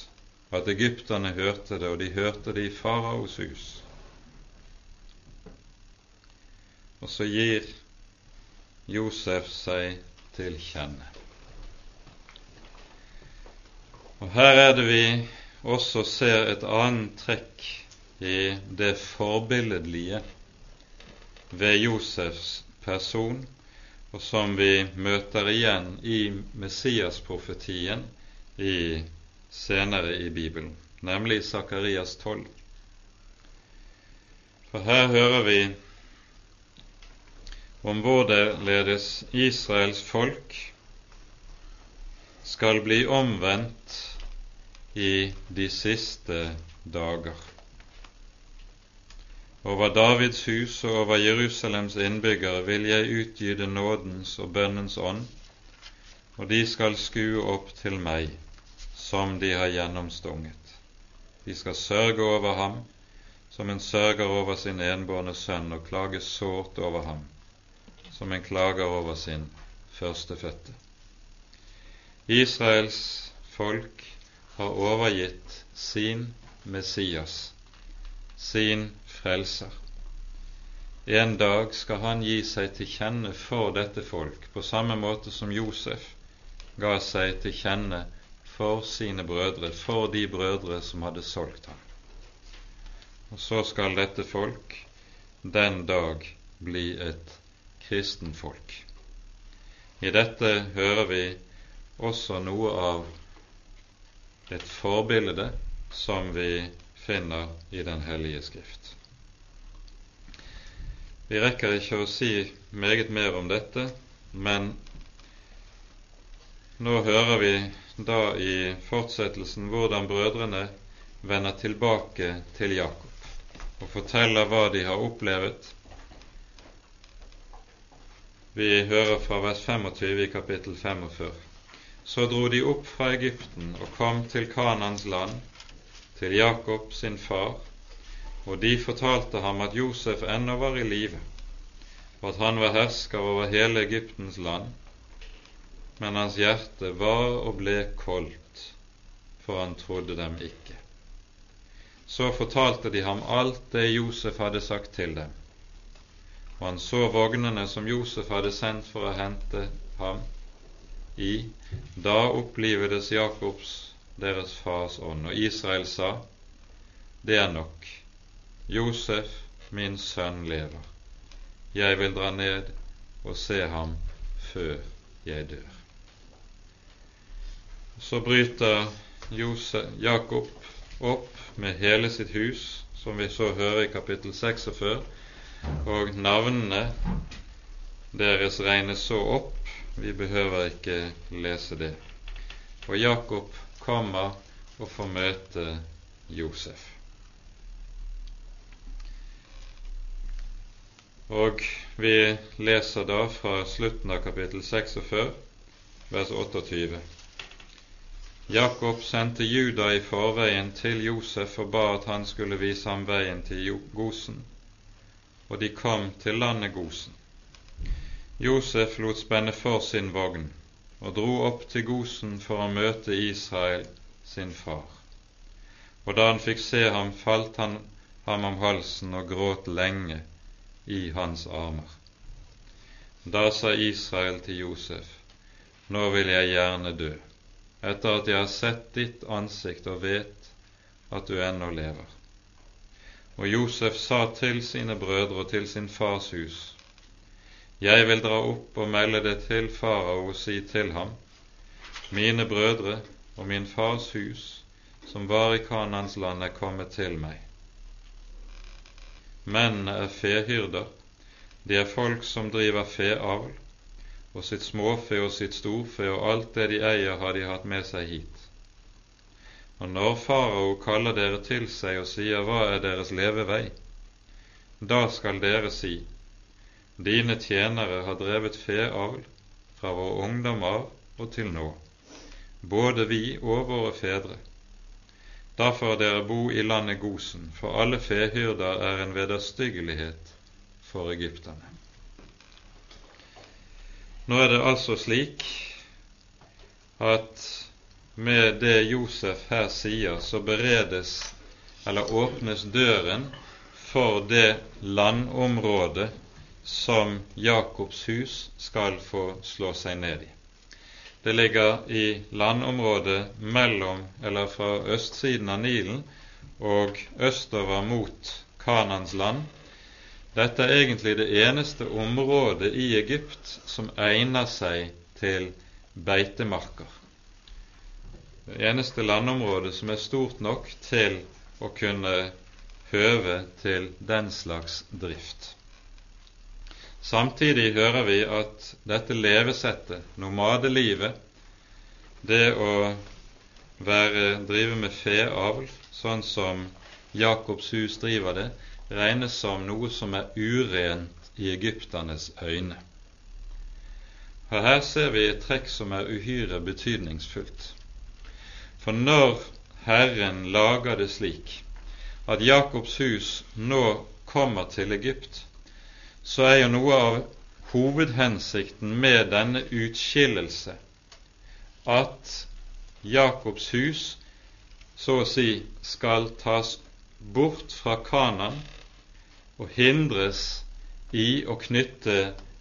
at egypterne hørte det, og de hørte det i faraos hus. Og så gir Josef seg til kjenne. Og her er det vi også ser et annet trekk i det forbilledlige ved Josefs person, og som vi møter igjen i Messias-profetien i senere i Bibelen, nemlig Sakarias 12. For her hører vi om hvorledes Israels folk skal bli omvendt i de siste dager. Over Davids hus og over Jerusalems innbyggere vil jeg utgyde nådens og bønnens ånd, og de skal skue opp til meg som de har gjennomstunget. De skal sørge over ham som en sørger over sin enbårne sønn, og klage sårt over ham som en klager over sin førstefødte. Israels folk har overgitt sin Messias, sin frelser. En dag skal han gi seg til kjenne for dette folk, på samme måte som Josef ga seg til kjenne for sine brødre, for de brødre som hadde solgt ham. Og så skal dette folk den dag bli et kristenfolk. I dette hører vi også noe av et forbilde som vi finner i Den hellige Skrift. Vi rekker ikke å si meget mer om dette, men nå hører vi da i fortsettelsen hvordan brødrene vender tilbake til Jakob og forteller hva de har opplevet. Vi hører fra vers 25 i kapittel 45. Så dro de opp fra Egypten og kom til Kanans land, til Jakob sin far, og de fortalte ham at Josef ennå var i live, og at han var hersker over hele Egyptens land, men hans hjerte var og ble koldt, for han trodde dem ikke. Så fortalte de ham alt det Josef hadde sagt til dem, og han så vognene som Josef hadde sendt for å hente ham i. Da opplivedes Jakobs, deres fars ånd, og Israel sa, det er nok, Josef, min sønn, lever. Jeg vil dra ned og se ham før jeg dør. Så bryter Josef, Jakob opp med hele sitt hus, som vi så hører i kapittel 46, og navnene deres regnes så opp, vi behøver ikke lese det. Og Jakob kommer og får møte Josef. Og vi leser da fra slutten av kapittel 46, vers 28. Jakob sendte Juda i forveien til Josef og ba at han skulle vise ham veien til Gosen, og de kom til landet Gosen. Josef lot spenne for sin vogn og dro opp til Gosen for å møte Israel, sin far. Og da han fikk se ham, falt han ham om halsen og gråt lenge i hans armer. Da sa Israel til Josef, Nå vil jeg gjerne dø, etter at jeg har sett ditt ansikt og vet at du ennå lever. Og Josef sa til sine brødre og til sin fars hus, Jeg vil dra opp og melde det til farao og si til ham, mine brødre og min fars hus, som var i Kanans land, er kommet til meg. Mennene er fehyrder, de er folk som driver feavl, og sitt småfe og sitt storfe og alt det de eier, har de hatt med seg hit. Og når farao kaller dere til seg og sier hva er deres levevei, da skal dere si, dine tjenere har drevet feavl fra vår ungdom av og til nå, både vi og våre fedre. Derfor har dere bo i landet Gosen, for alle fehyrder er en vederstyggelighet for egypterne. Nå er det altså slik at med det Josef her sier, så beredes eller åpnes døren for det landområdet som Jakobs hus skal få slå seg ned i. Det ligger i landområdet mellom, eller fra østsiden av Nilen og østover mot Kanans land. Dette er egentlig det eneste området i Egypt som egner seg til beitemarker. Det eneste landområdet som er stort nok til å kunne høve til den slags drift. Samtidig hører vi at dette levesettet, nomadelivet, det å være, drive med feavl, sånn som Jakobs hus driver det, regnes som noe som er urent i egypternes øyne. Og Her ser vi et trekk som er uhyre betydningsfullt. For når Herren lager det slik at Jakobs hus nå kommer til Egypt, så er jo noe av hovedhensikten med denne utskillelse at Jakobs hus så å si skal tas bort fra Kanan og hindres i å knytte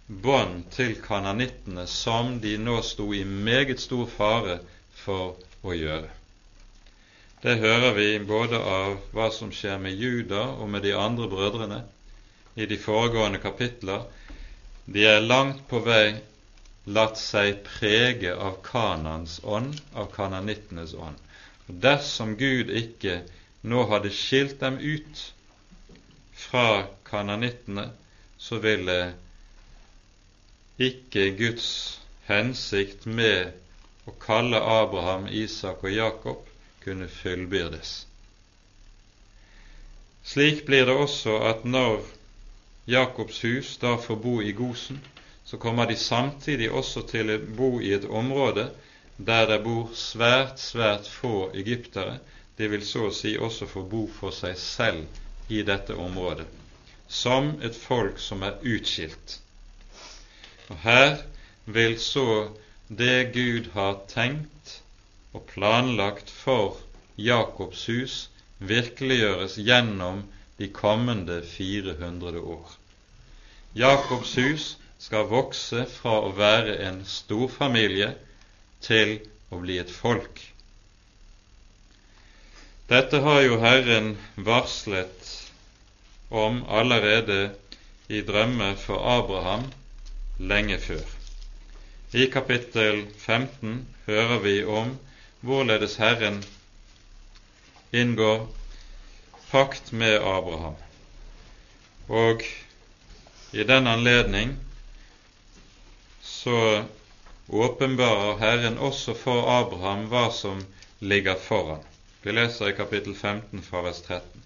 bånd til kananittene som de nå sto i meget stor fare for å gjøre. Det hører vi både av hva som skjer med Juda og med de andre brødrene i de foregående kapitler. De er langt på vei latt seg prege av Kanans ånd, av kananittenes ånd. Og Dersom Gud ikke nå hadde skilt dem ut fra kananittene, så ville ikke Guds hensikt med å kalle Abraham, Isak og Jakob kunne fullbyrdes. Slik blir det også at når Jakobs hus da får bo i Gosen, så kommer de samtidig også til å bo i et område der det bor svært, svært få egyptere. De vil så å si også få bo for seg selv i dette området, som et folk som er utskilt. Og her vil så det Gud har tenkt og planlagt for Jakobs hus virkeliggjøres gjennom de kommende 400 år. Jakobs hus skal vokse fra å være en storfamilie til å bli et folk. Dette har jo Herren varslet om allerede i drømme for Abraham lenge før. I kapittel 15 hører vi om hvorledes Herren inngår pakt med Abraham. Og i den anledning så åpenbarer Herren også for Abraham hva som ligger foran. Vi leser i kapittel 15 fra vers 13.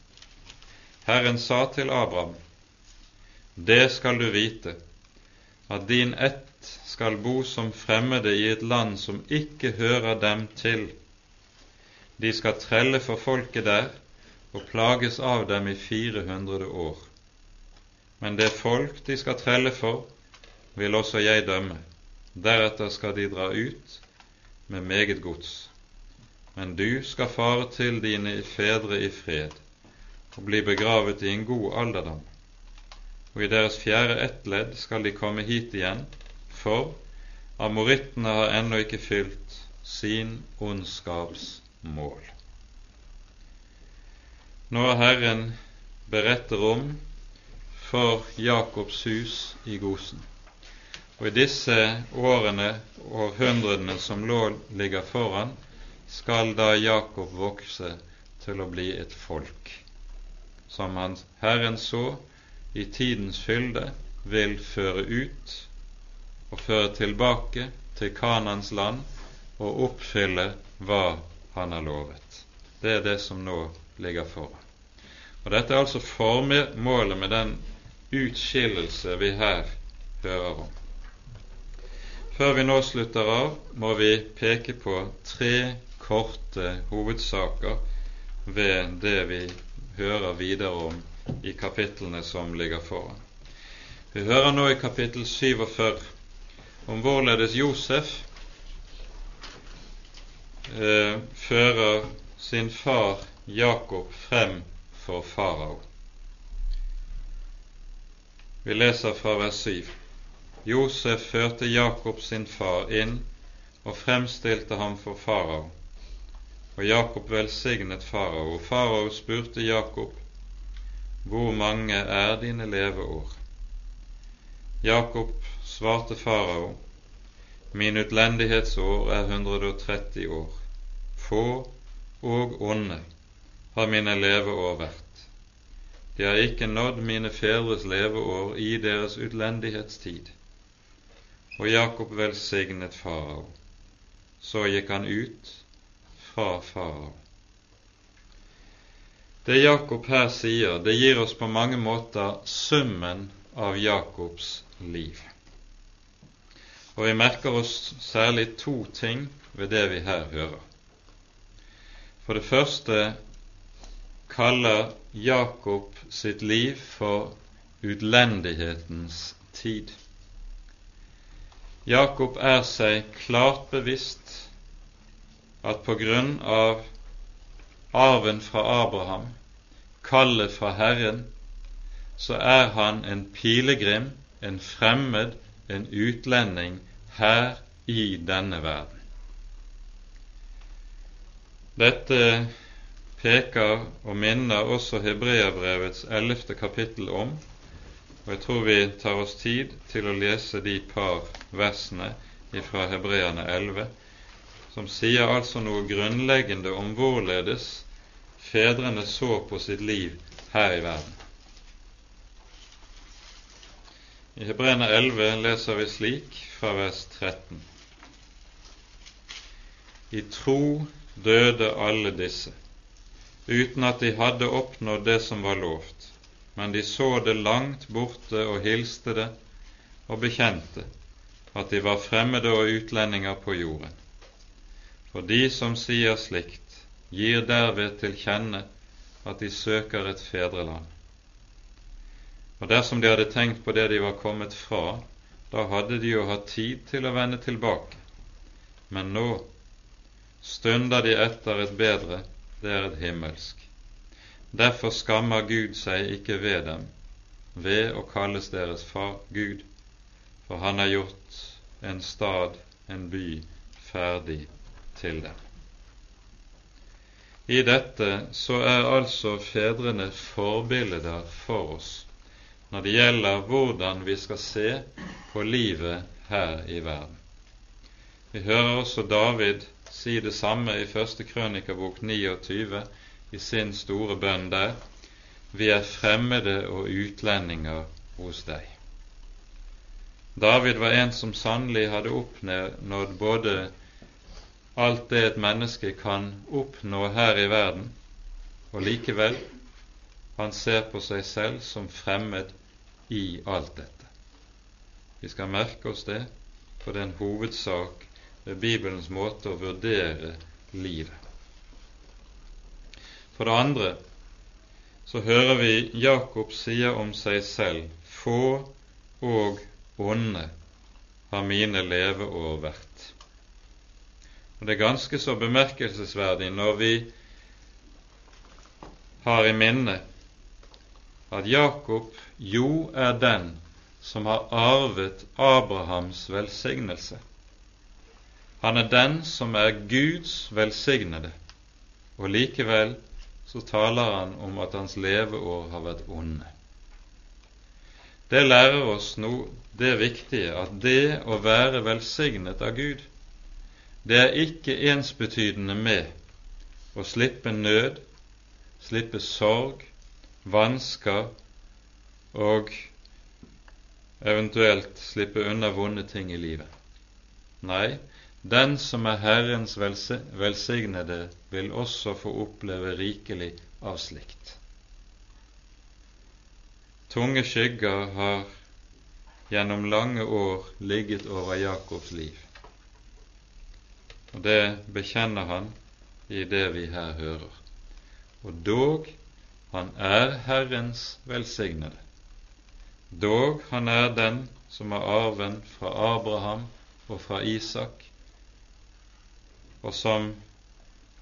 Herren sa til Abraham, det skal du vite, at din ett skal bo som fremmede i et land som ikke hører dem til. De skal trelle for folket der og plages av dem i 400 år. Men det folk de skal trelle for, vil også jeg dømme. Deretter skal de dra ut med meget gods. Men du skal fare til dine fedre i fred og bli begravet i en god alderdom. Og i deres fjerde ettledd skal de komme hit igjen for amorittene har ennå ikke fylt sin ondskaps mål. Nå har Herren beretter om for Jakobs hus i Gosen. Og i disse årene, og århundrene som lå ligger foran, skal da Jakob vokse til å bli et folk, som han Herren så i tidens fylde vil føre ut og føre tilbake til Kanans land og oppfylle hva han har lovet. Det er det som nå ligger foran. Og Dette er altså formålet med den utskillelse vi her hører om. Før vi nå slutter av, må vi peke på tre korte hovedsaker ved det vi hører videre om i kapitlene som ligger foran. Vi hører nå i kapittel 47 om hvorledes Josef eh, fører sin far Jakob frem for farao. Vi leser fra vers 7. Josef førte Jakob sin far inn og fremstilte ham for farao. Og Jakob velsignet farao. Og farao spurte Jakob, Hvor mange er dine leveår? Jakob svarte farao, min utlendighetsår er 130 år. Få og onde har mine leveår vært. De har ikke nådd mine fedres leveår i deres utlendighetstid. Og Jakob velsignet farao. Så gikk han ut fra farao. Det Jakob her sier, det gir oss på mange måter summen av Jakobs liv. Og vi merker oss særlig to ting ved det vi her hører. For det første kaller Jakob sitt liv for utlendighetens tid. Jakob er seg klart bevisst at på grunn av arven fra Abraham, kallet fra Herren, så er han en pilegrim, en fremmed, en utlending her i denne verden. Dette peker og minner også Hebreabrevets ellevte kapittel om, og jeg tror vi tar oss tid til å lese de par versene fra Hebreane 11 som sier altså noe grunnleggende om hvorledes fedrene så på sitt liv her i verden. I Hebreane 11 leser vi slik fra vers 13. I tro døde alle disse, uten at de hadde oppnådd det som var lovt, men de så det langt borte og hilste det og bekjente at de var fremmede og utlendinger på jorden. For de som sier slikt, gir derved til kjenne at de søker et fedreland. Og dersom de hadde tenkt på det de var kommet fra, da hadde de jo hatt tid til å vende tilbake. Men nå stunder de etter et bedre, det er et himmelsk. Derfor skammer Gud seg ikke ved dem, ved å kalles deres far Gud, for han har gjort en stad, en by, ferdig til dem. I dette så er altså fedrene forbilder for oss når det gjelder hvordan vi skal se på livet her i verden. Vi hører også David si det samme i første krønikabok 29 i sin store bønn der. Vi er fremmede og utlendinger hos deg. David var en som sannelig hadde oppnådd både alt det et menneske kan oppnå her i verden, og likevel han ser på seg selv som fremmed i alt dette. Vi skal merke oss det, for det er en hovedsak ved Bibelens måte å vurdere livet. For det andre så hører vi Jakob sier om seg selv få og onde har mine leveår vært. Og Det er ganske så bemerkelsesverdig når vi har i minne at Jakob jo er den som har arvet Abrahams velsignelse. Han er den som er Guds velsignede, og likevel så taler han om at hans leveår har vært onde. Det lærer oss nå det viktige at det å være velsignet av Gud, det er ikke ensbetydende med å slippe nød, slippe sorg, vansker og eventuelt slippe unna vonde ting i livet. Nei, den som er Herrens velsignede, vil også få oppleve rikelig av slikt. Tunge skygger har gjennom lange år ligget over Jakobs liv. Og det bekjenner han i det vi her hører. Og dog han er Herrens velsignede. Dog han er den som har arven fra Abraham og fra Isak, og som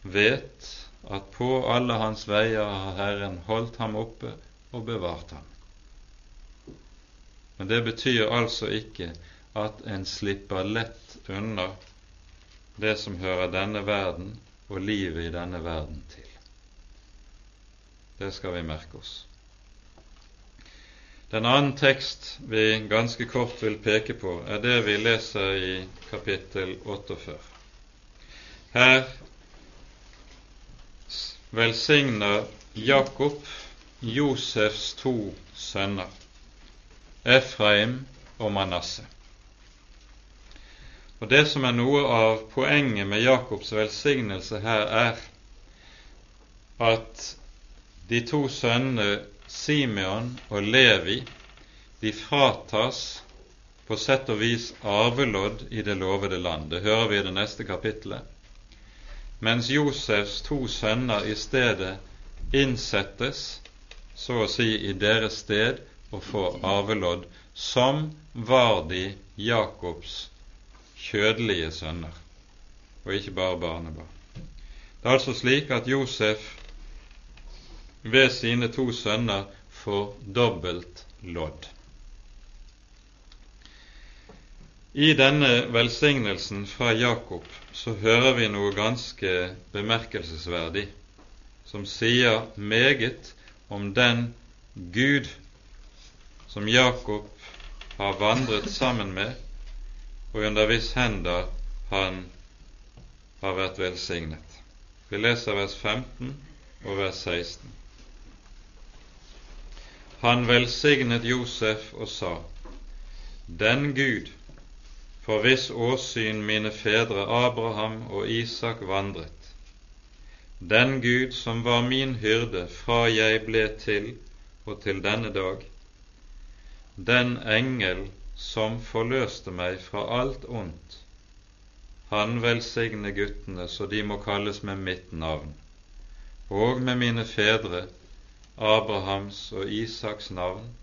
vet at på alle hans veier har Herren holdt ham oppe og bevart ham. Men det betyr altså ikke at en slipper lett unna det som hører denne verden og livet i denne verden til. Det skal vi merke oss. Den annen tekst vi ganske kort vil peke på, er det vi leser i kapittel 48. Her velsigner Jakob Josefs to sønner, Efraim og Manasseh. Og Det som er noe av poenget med Jakobs velsignelse her, er at de to sønnene Simeon og Levi, de fratas på sett og vis arvelodd i det lovede land. Det hører vi i det neste kapittelet. Mens Josefs to sønner i stedet innsettes, så å si i deres sted, og får arvelodd, som var de Jakobs kjødelige sønner, og ikke bare barnebarn. Det er altså slik at Josef ved sine to sønner får dobbelt lodd. I denne velsignelsen fra Jakob så hører vi noe ganske bemerkelsesverdig, som sier meget om den Gud som Jakob har vandret sammen med, og under hvis hender han har vært velsignet. Vi leser vers 15 og vers 16. Han velsignet Josef og sa:" Den Gud for hvis åsyn mine fedre Abraham og Isak vandret, den Gud som var min hyrde fra jeg ble til og til denne dag, den engel som forløste meg fra alt ondt, han velsigne guttene så de må kalles med mitt navn, og med mine fedre, Abrahams og Isaks navn,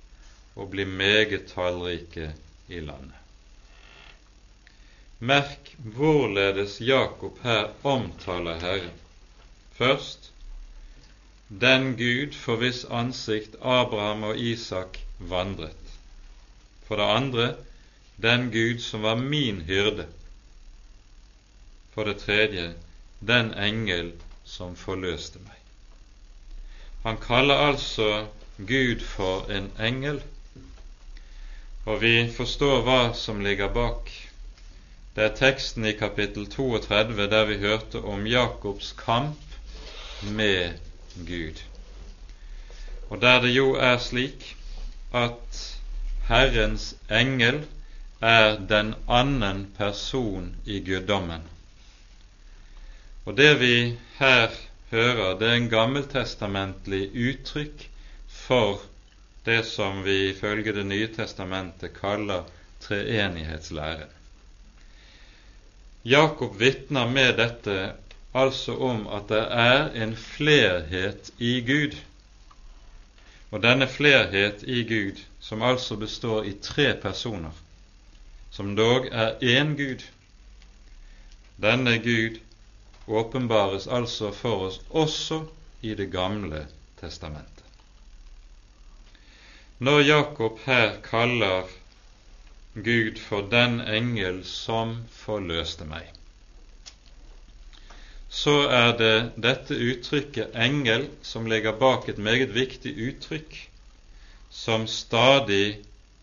og bli meget tallrike i landet. Merk hvorledes Jakob her omtaler Herren. Først den Gud for hvis ansikt Abraham og Isak vandret. For det andre den Gud som var min hyrde, for det tredje den engel som forløste meg. Han kaller altså Gud for en engel, og vi forstår hva som ligger bak. Det er teksten i kapittel 32 der vi hørte om Jakobs kamp med Gud, og der det jo er slik at Herrens engel er den annen person i guddommen. Og det vi her hører, det er en gammeltestamentlig uttrykk for det som vi ifølge Det nye testamentet kaller treenighetslæren. Jakob vitner med dette altså om at det er en flerhet i Gud. Og denne flerhet i Gud, som altså består i tre personer, som dog er én Gud, denne Gud åpenbares altså for oss også i Det gamle testamentet. Når Jakob her kaller Gud for den engel som forløste meg, så er det dette uttrykket engel som ligger bak et meget viktig uttrykk som stadig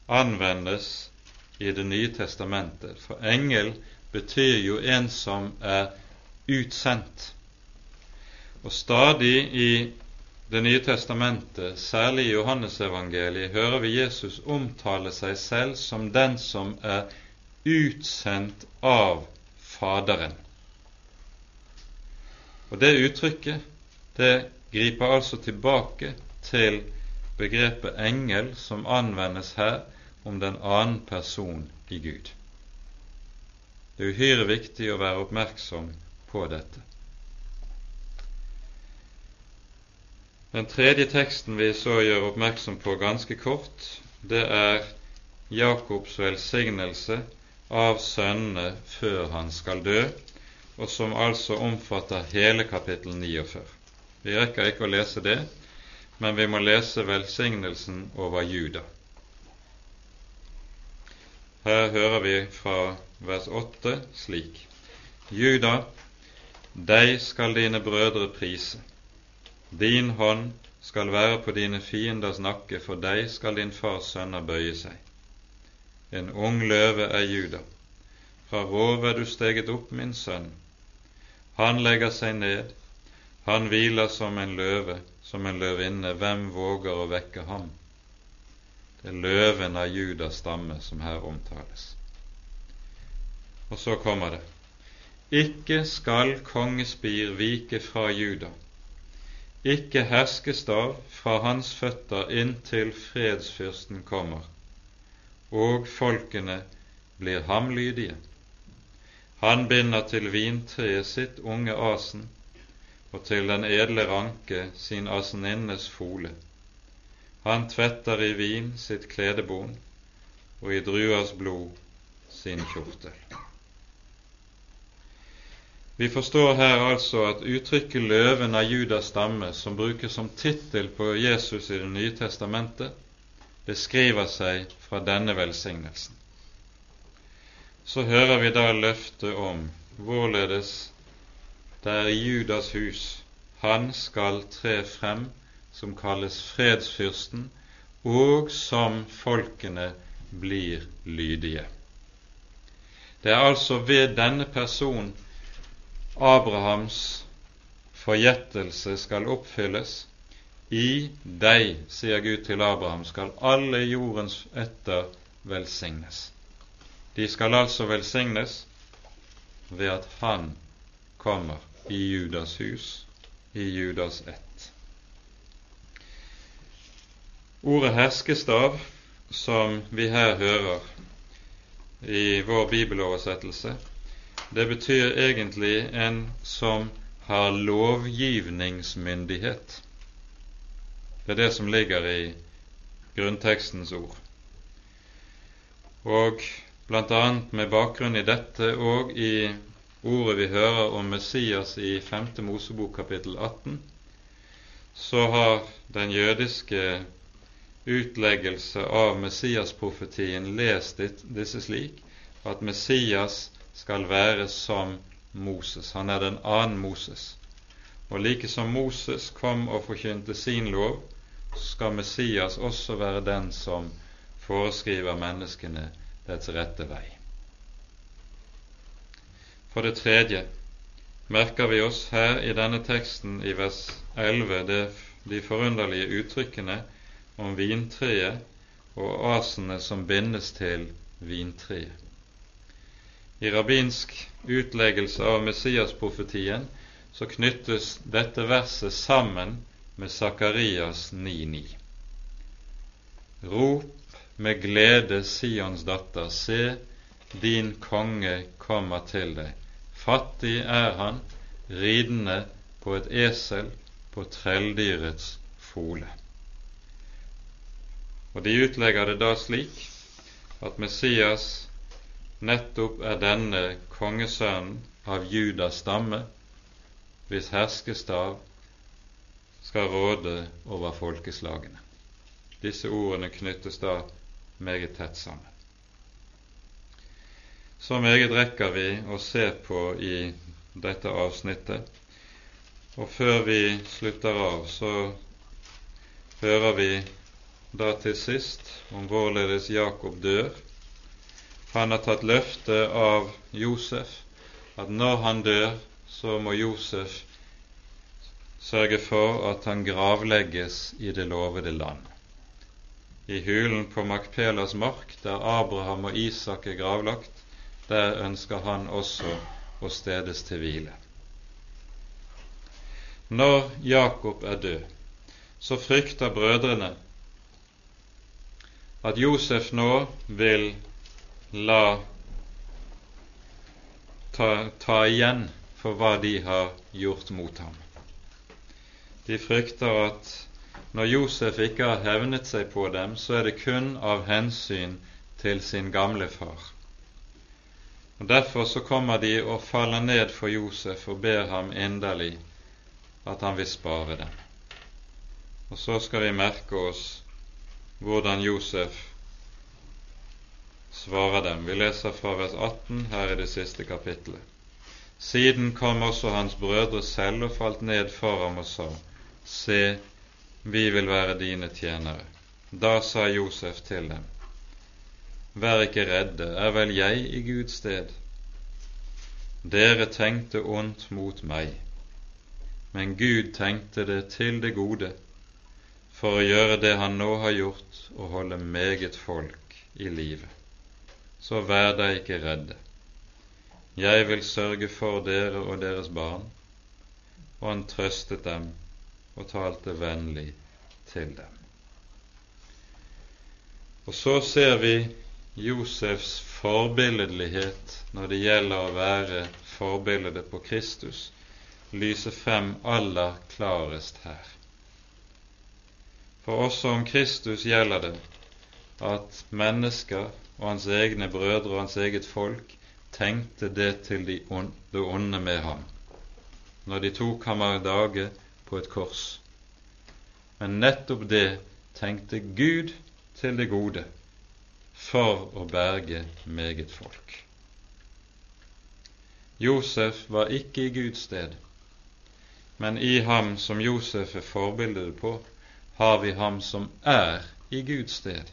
anvendes i Det nye testamentet. For engel betyr jo en som er utsendt. Og stadig i Det nye testamentet, særlig i Johannesevangeliet, hører vi Jesus omtale seg selv som den som er utsendt av Faderen. Og det uttrykket det griper altså tilbake til begrepet engel som anvendes her om den annen person i Gud. Det er uhyre viktig å være oppmerksom på dette. Den tredje teksten vi så gjør oppmerksom på ganske kort, det er Jakobs velsignelse av sønnene før han skal dø, og som altså omfatter hele kapittel 49. Vi rekker ikke å lese det, men vi må lese velsignelsen over Juda. Her hører vi fra vers 8 slik. Juda, deg skal dine brødre prise. Din hånd skal være på dine fienders nakke, for deg skal din fars sønner bøye seg. En ung løve er Juda. Fra rov er du steget opp, min sønn. Han legger seg ned, han hviler som en løve, som en løvinne. Hvem våger å vekke ham? Det er løven av Judas stamme som her omtales. Og så kommer det. Ikke skal kongespir vike fra Juda, ikke herskestav fra hans føtter inntil fredsfyrsten kommer, og folkene blir ham lydige. Han binder til vintreet sitt unge asen, og til den edle ranke sin aseninnes fole. Han tvetter i vin sitt kledebon, og i druas blod sin kjortel. Vi forstår her altså at uttrykket 'løven av Judas stamme', som brukes som tittel på Jesus i Det nye testamentet, beskriver seg fra denne velsignelsen. Så hører vi da løftet om hvorledes det er Judas hus han skal tre frem som kalles fredsfyrsten, og som folkene blir lydige. Det er altså ved denne person Abrahams forgjettelse skal oppfylles. I deg, sier Gud til Abraham, skal alle jordens etter velsignes. De skal altså velsignes ved at han kommer i Judas hus, i Judas ett. Ordet herskestav, som vi her hører i vår bibeloversettelse, det betyr egentlig en som har lovgivningsmyndighet. Det er det som ligger i grunntekstens ord. Og bl.a. med bakgrunn i dette og i ordet vi hører om Messias i 5. Mosebok kapittel 18, så har den jødiske utleggelse av Messias-profetien lest disse slik at Messias skal være som Moses. Han er den annen Moses. Og like som Moses kom og forkynte sin lov, skal Messias også være den som foreskriver menneskene dets rette vei. For det tredje merker vi oss her i denne teksten i vers 11 det, de forunderlige uttrykkene om vintreet og asene som bindes til vintreet. I rabbinsk utleggelse av Messias-profetien så knyttes dette verset sammen med Sakarias 9,9. Rop med glede, Sions datter, se, din konge kommer til deg. Fattig er han, ridende på et esel, på trelldyrets fole. Og de utlegger det da slik at Messias nettopp er denne kongesønnen av Judas stamme, hvis herskestav skal råde over folkeslagene. Disse ordene knyttes da meget tett sammen. Så meget rekker vi å se på i dette avsnittet. Og før vi slutter av, så hører vi da til sist om hvorledes Jakob dør han har tatt løfte av Josef at når han dør, så må Josef sørge for at han gravlegges i det lovede land. I hulen på Makpelas mark, der Abraham og Isak er gravlagt, der ønsker han også å stedes til hvile. Når Jakob er død, så frykter brødrene at Josef nå vil la ta, ta igjen for hva de har gjort mot ham. De frykter at når Josef ikke har hevnet seg på dem, så er det kun av hensyn til sin gamle far. Og Derfor så kommer de og faller ned for Josef og ber ham inderlig at han vil spare dem. Og så skal vi merke oss hvordan Josef svarer dem. Vi leser fra vers 18 her i det siste kapittelet. Siden kom også hans brødre selv og falt ned for ham og sa, Se, vi vil være dine tjenere. Da sa Josef til dem, Vær ikke redde, er vel jeg i Guds sted? Dere tenkte ondt mot meg, men Gud tenkte det til det gode, for å gjøre det han nå har gjort, og holde meget folk i livet så vær deg ikke redde. Jeg vil sørge for dere og deres barn. Og han trøstet dem og talte vennlig til dem. Og så ser vi Josefs forbilledlighet når det gjelder å være forbildet på Kristus, lyse frem aller klarest her. For også om Kristus gjelder det at mennesker og hans egne brødre og hans eget folk tenkte det til det onde med ham når de tok ham av dage på et kors. Men nettopp det tenkte Gud til det gode for å berge meget folk. Josef var ikke i Guds sted, men i ham som Josef er forbildet på, har vi ham som er i Guds sted,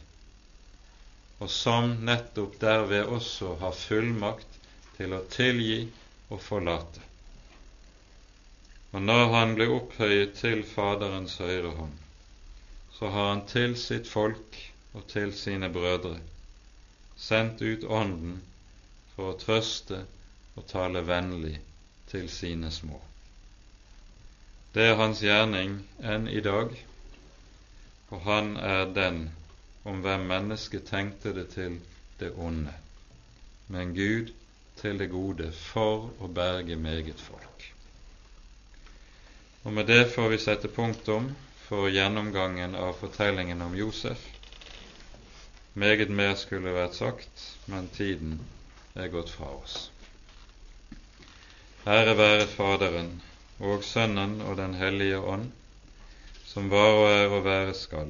og som nettopp derved også har fullmakt til å tilgi og forlate. Og når han ble opphøyet til Faderens høyre hånd, så har han til sitt folk og til sine brødre sendt ut Ånden for å trøste og tale vennlig til sine små. Det er hans gjerning enn i dag, og han er den om hvem mennesket tenkte det til det onde, men Gud til det gode for å berge meget folk. Og med det får vi sette punktum for gjennomgangen av fortellingen om Josef. Meget mer skulle vært sagt, men tiden er gått fra oss. Ære være Faderen og Sønnen og Den hellige ånd som var og er og være skal,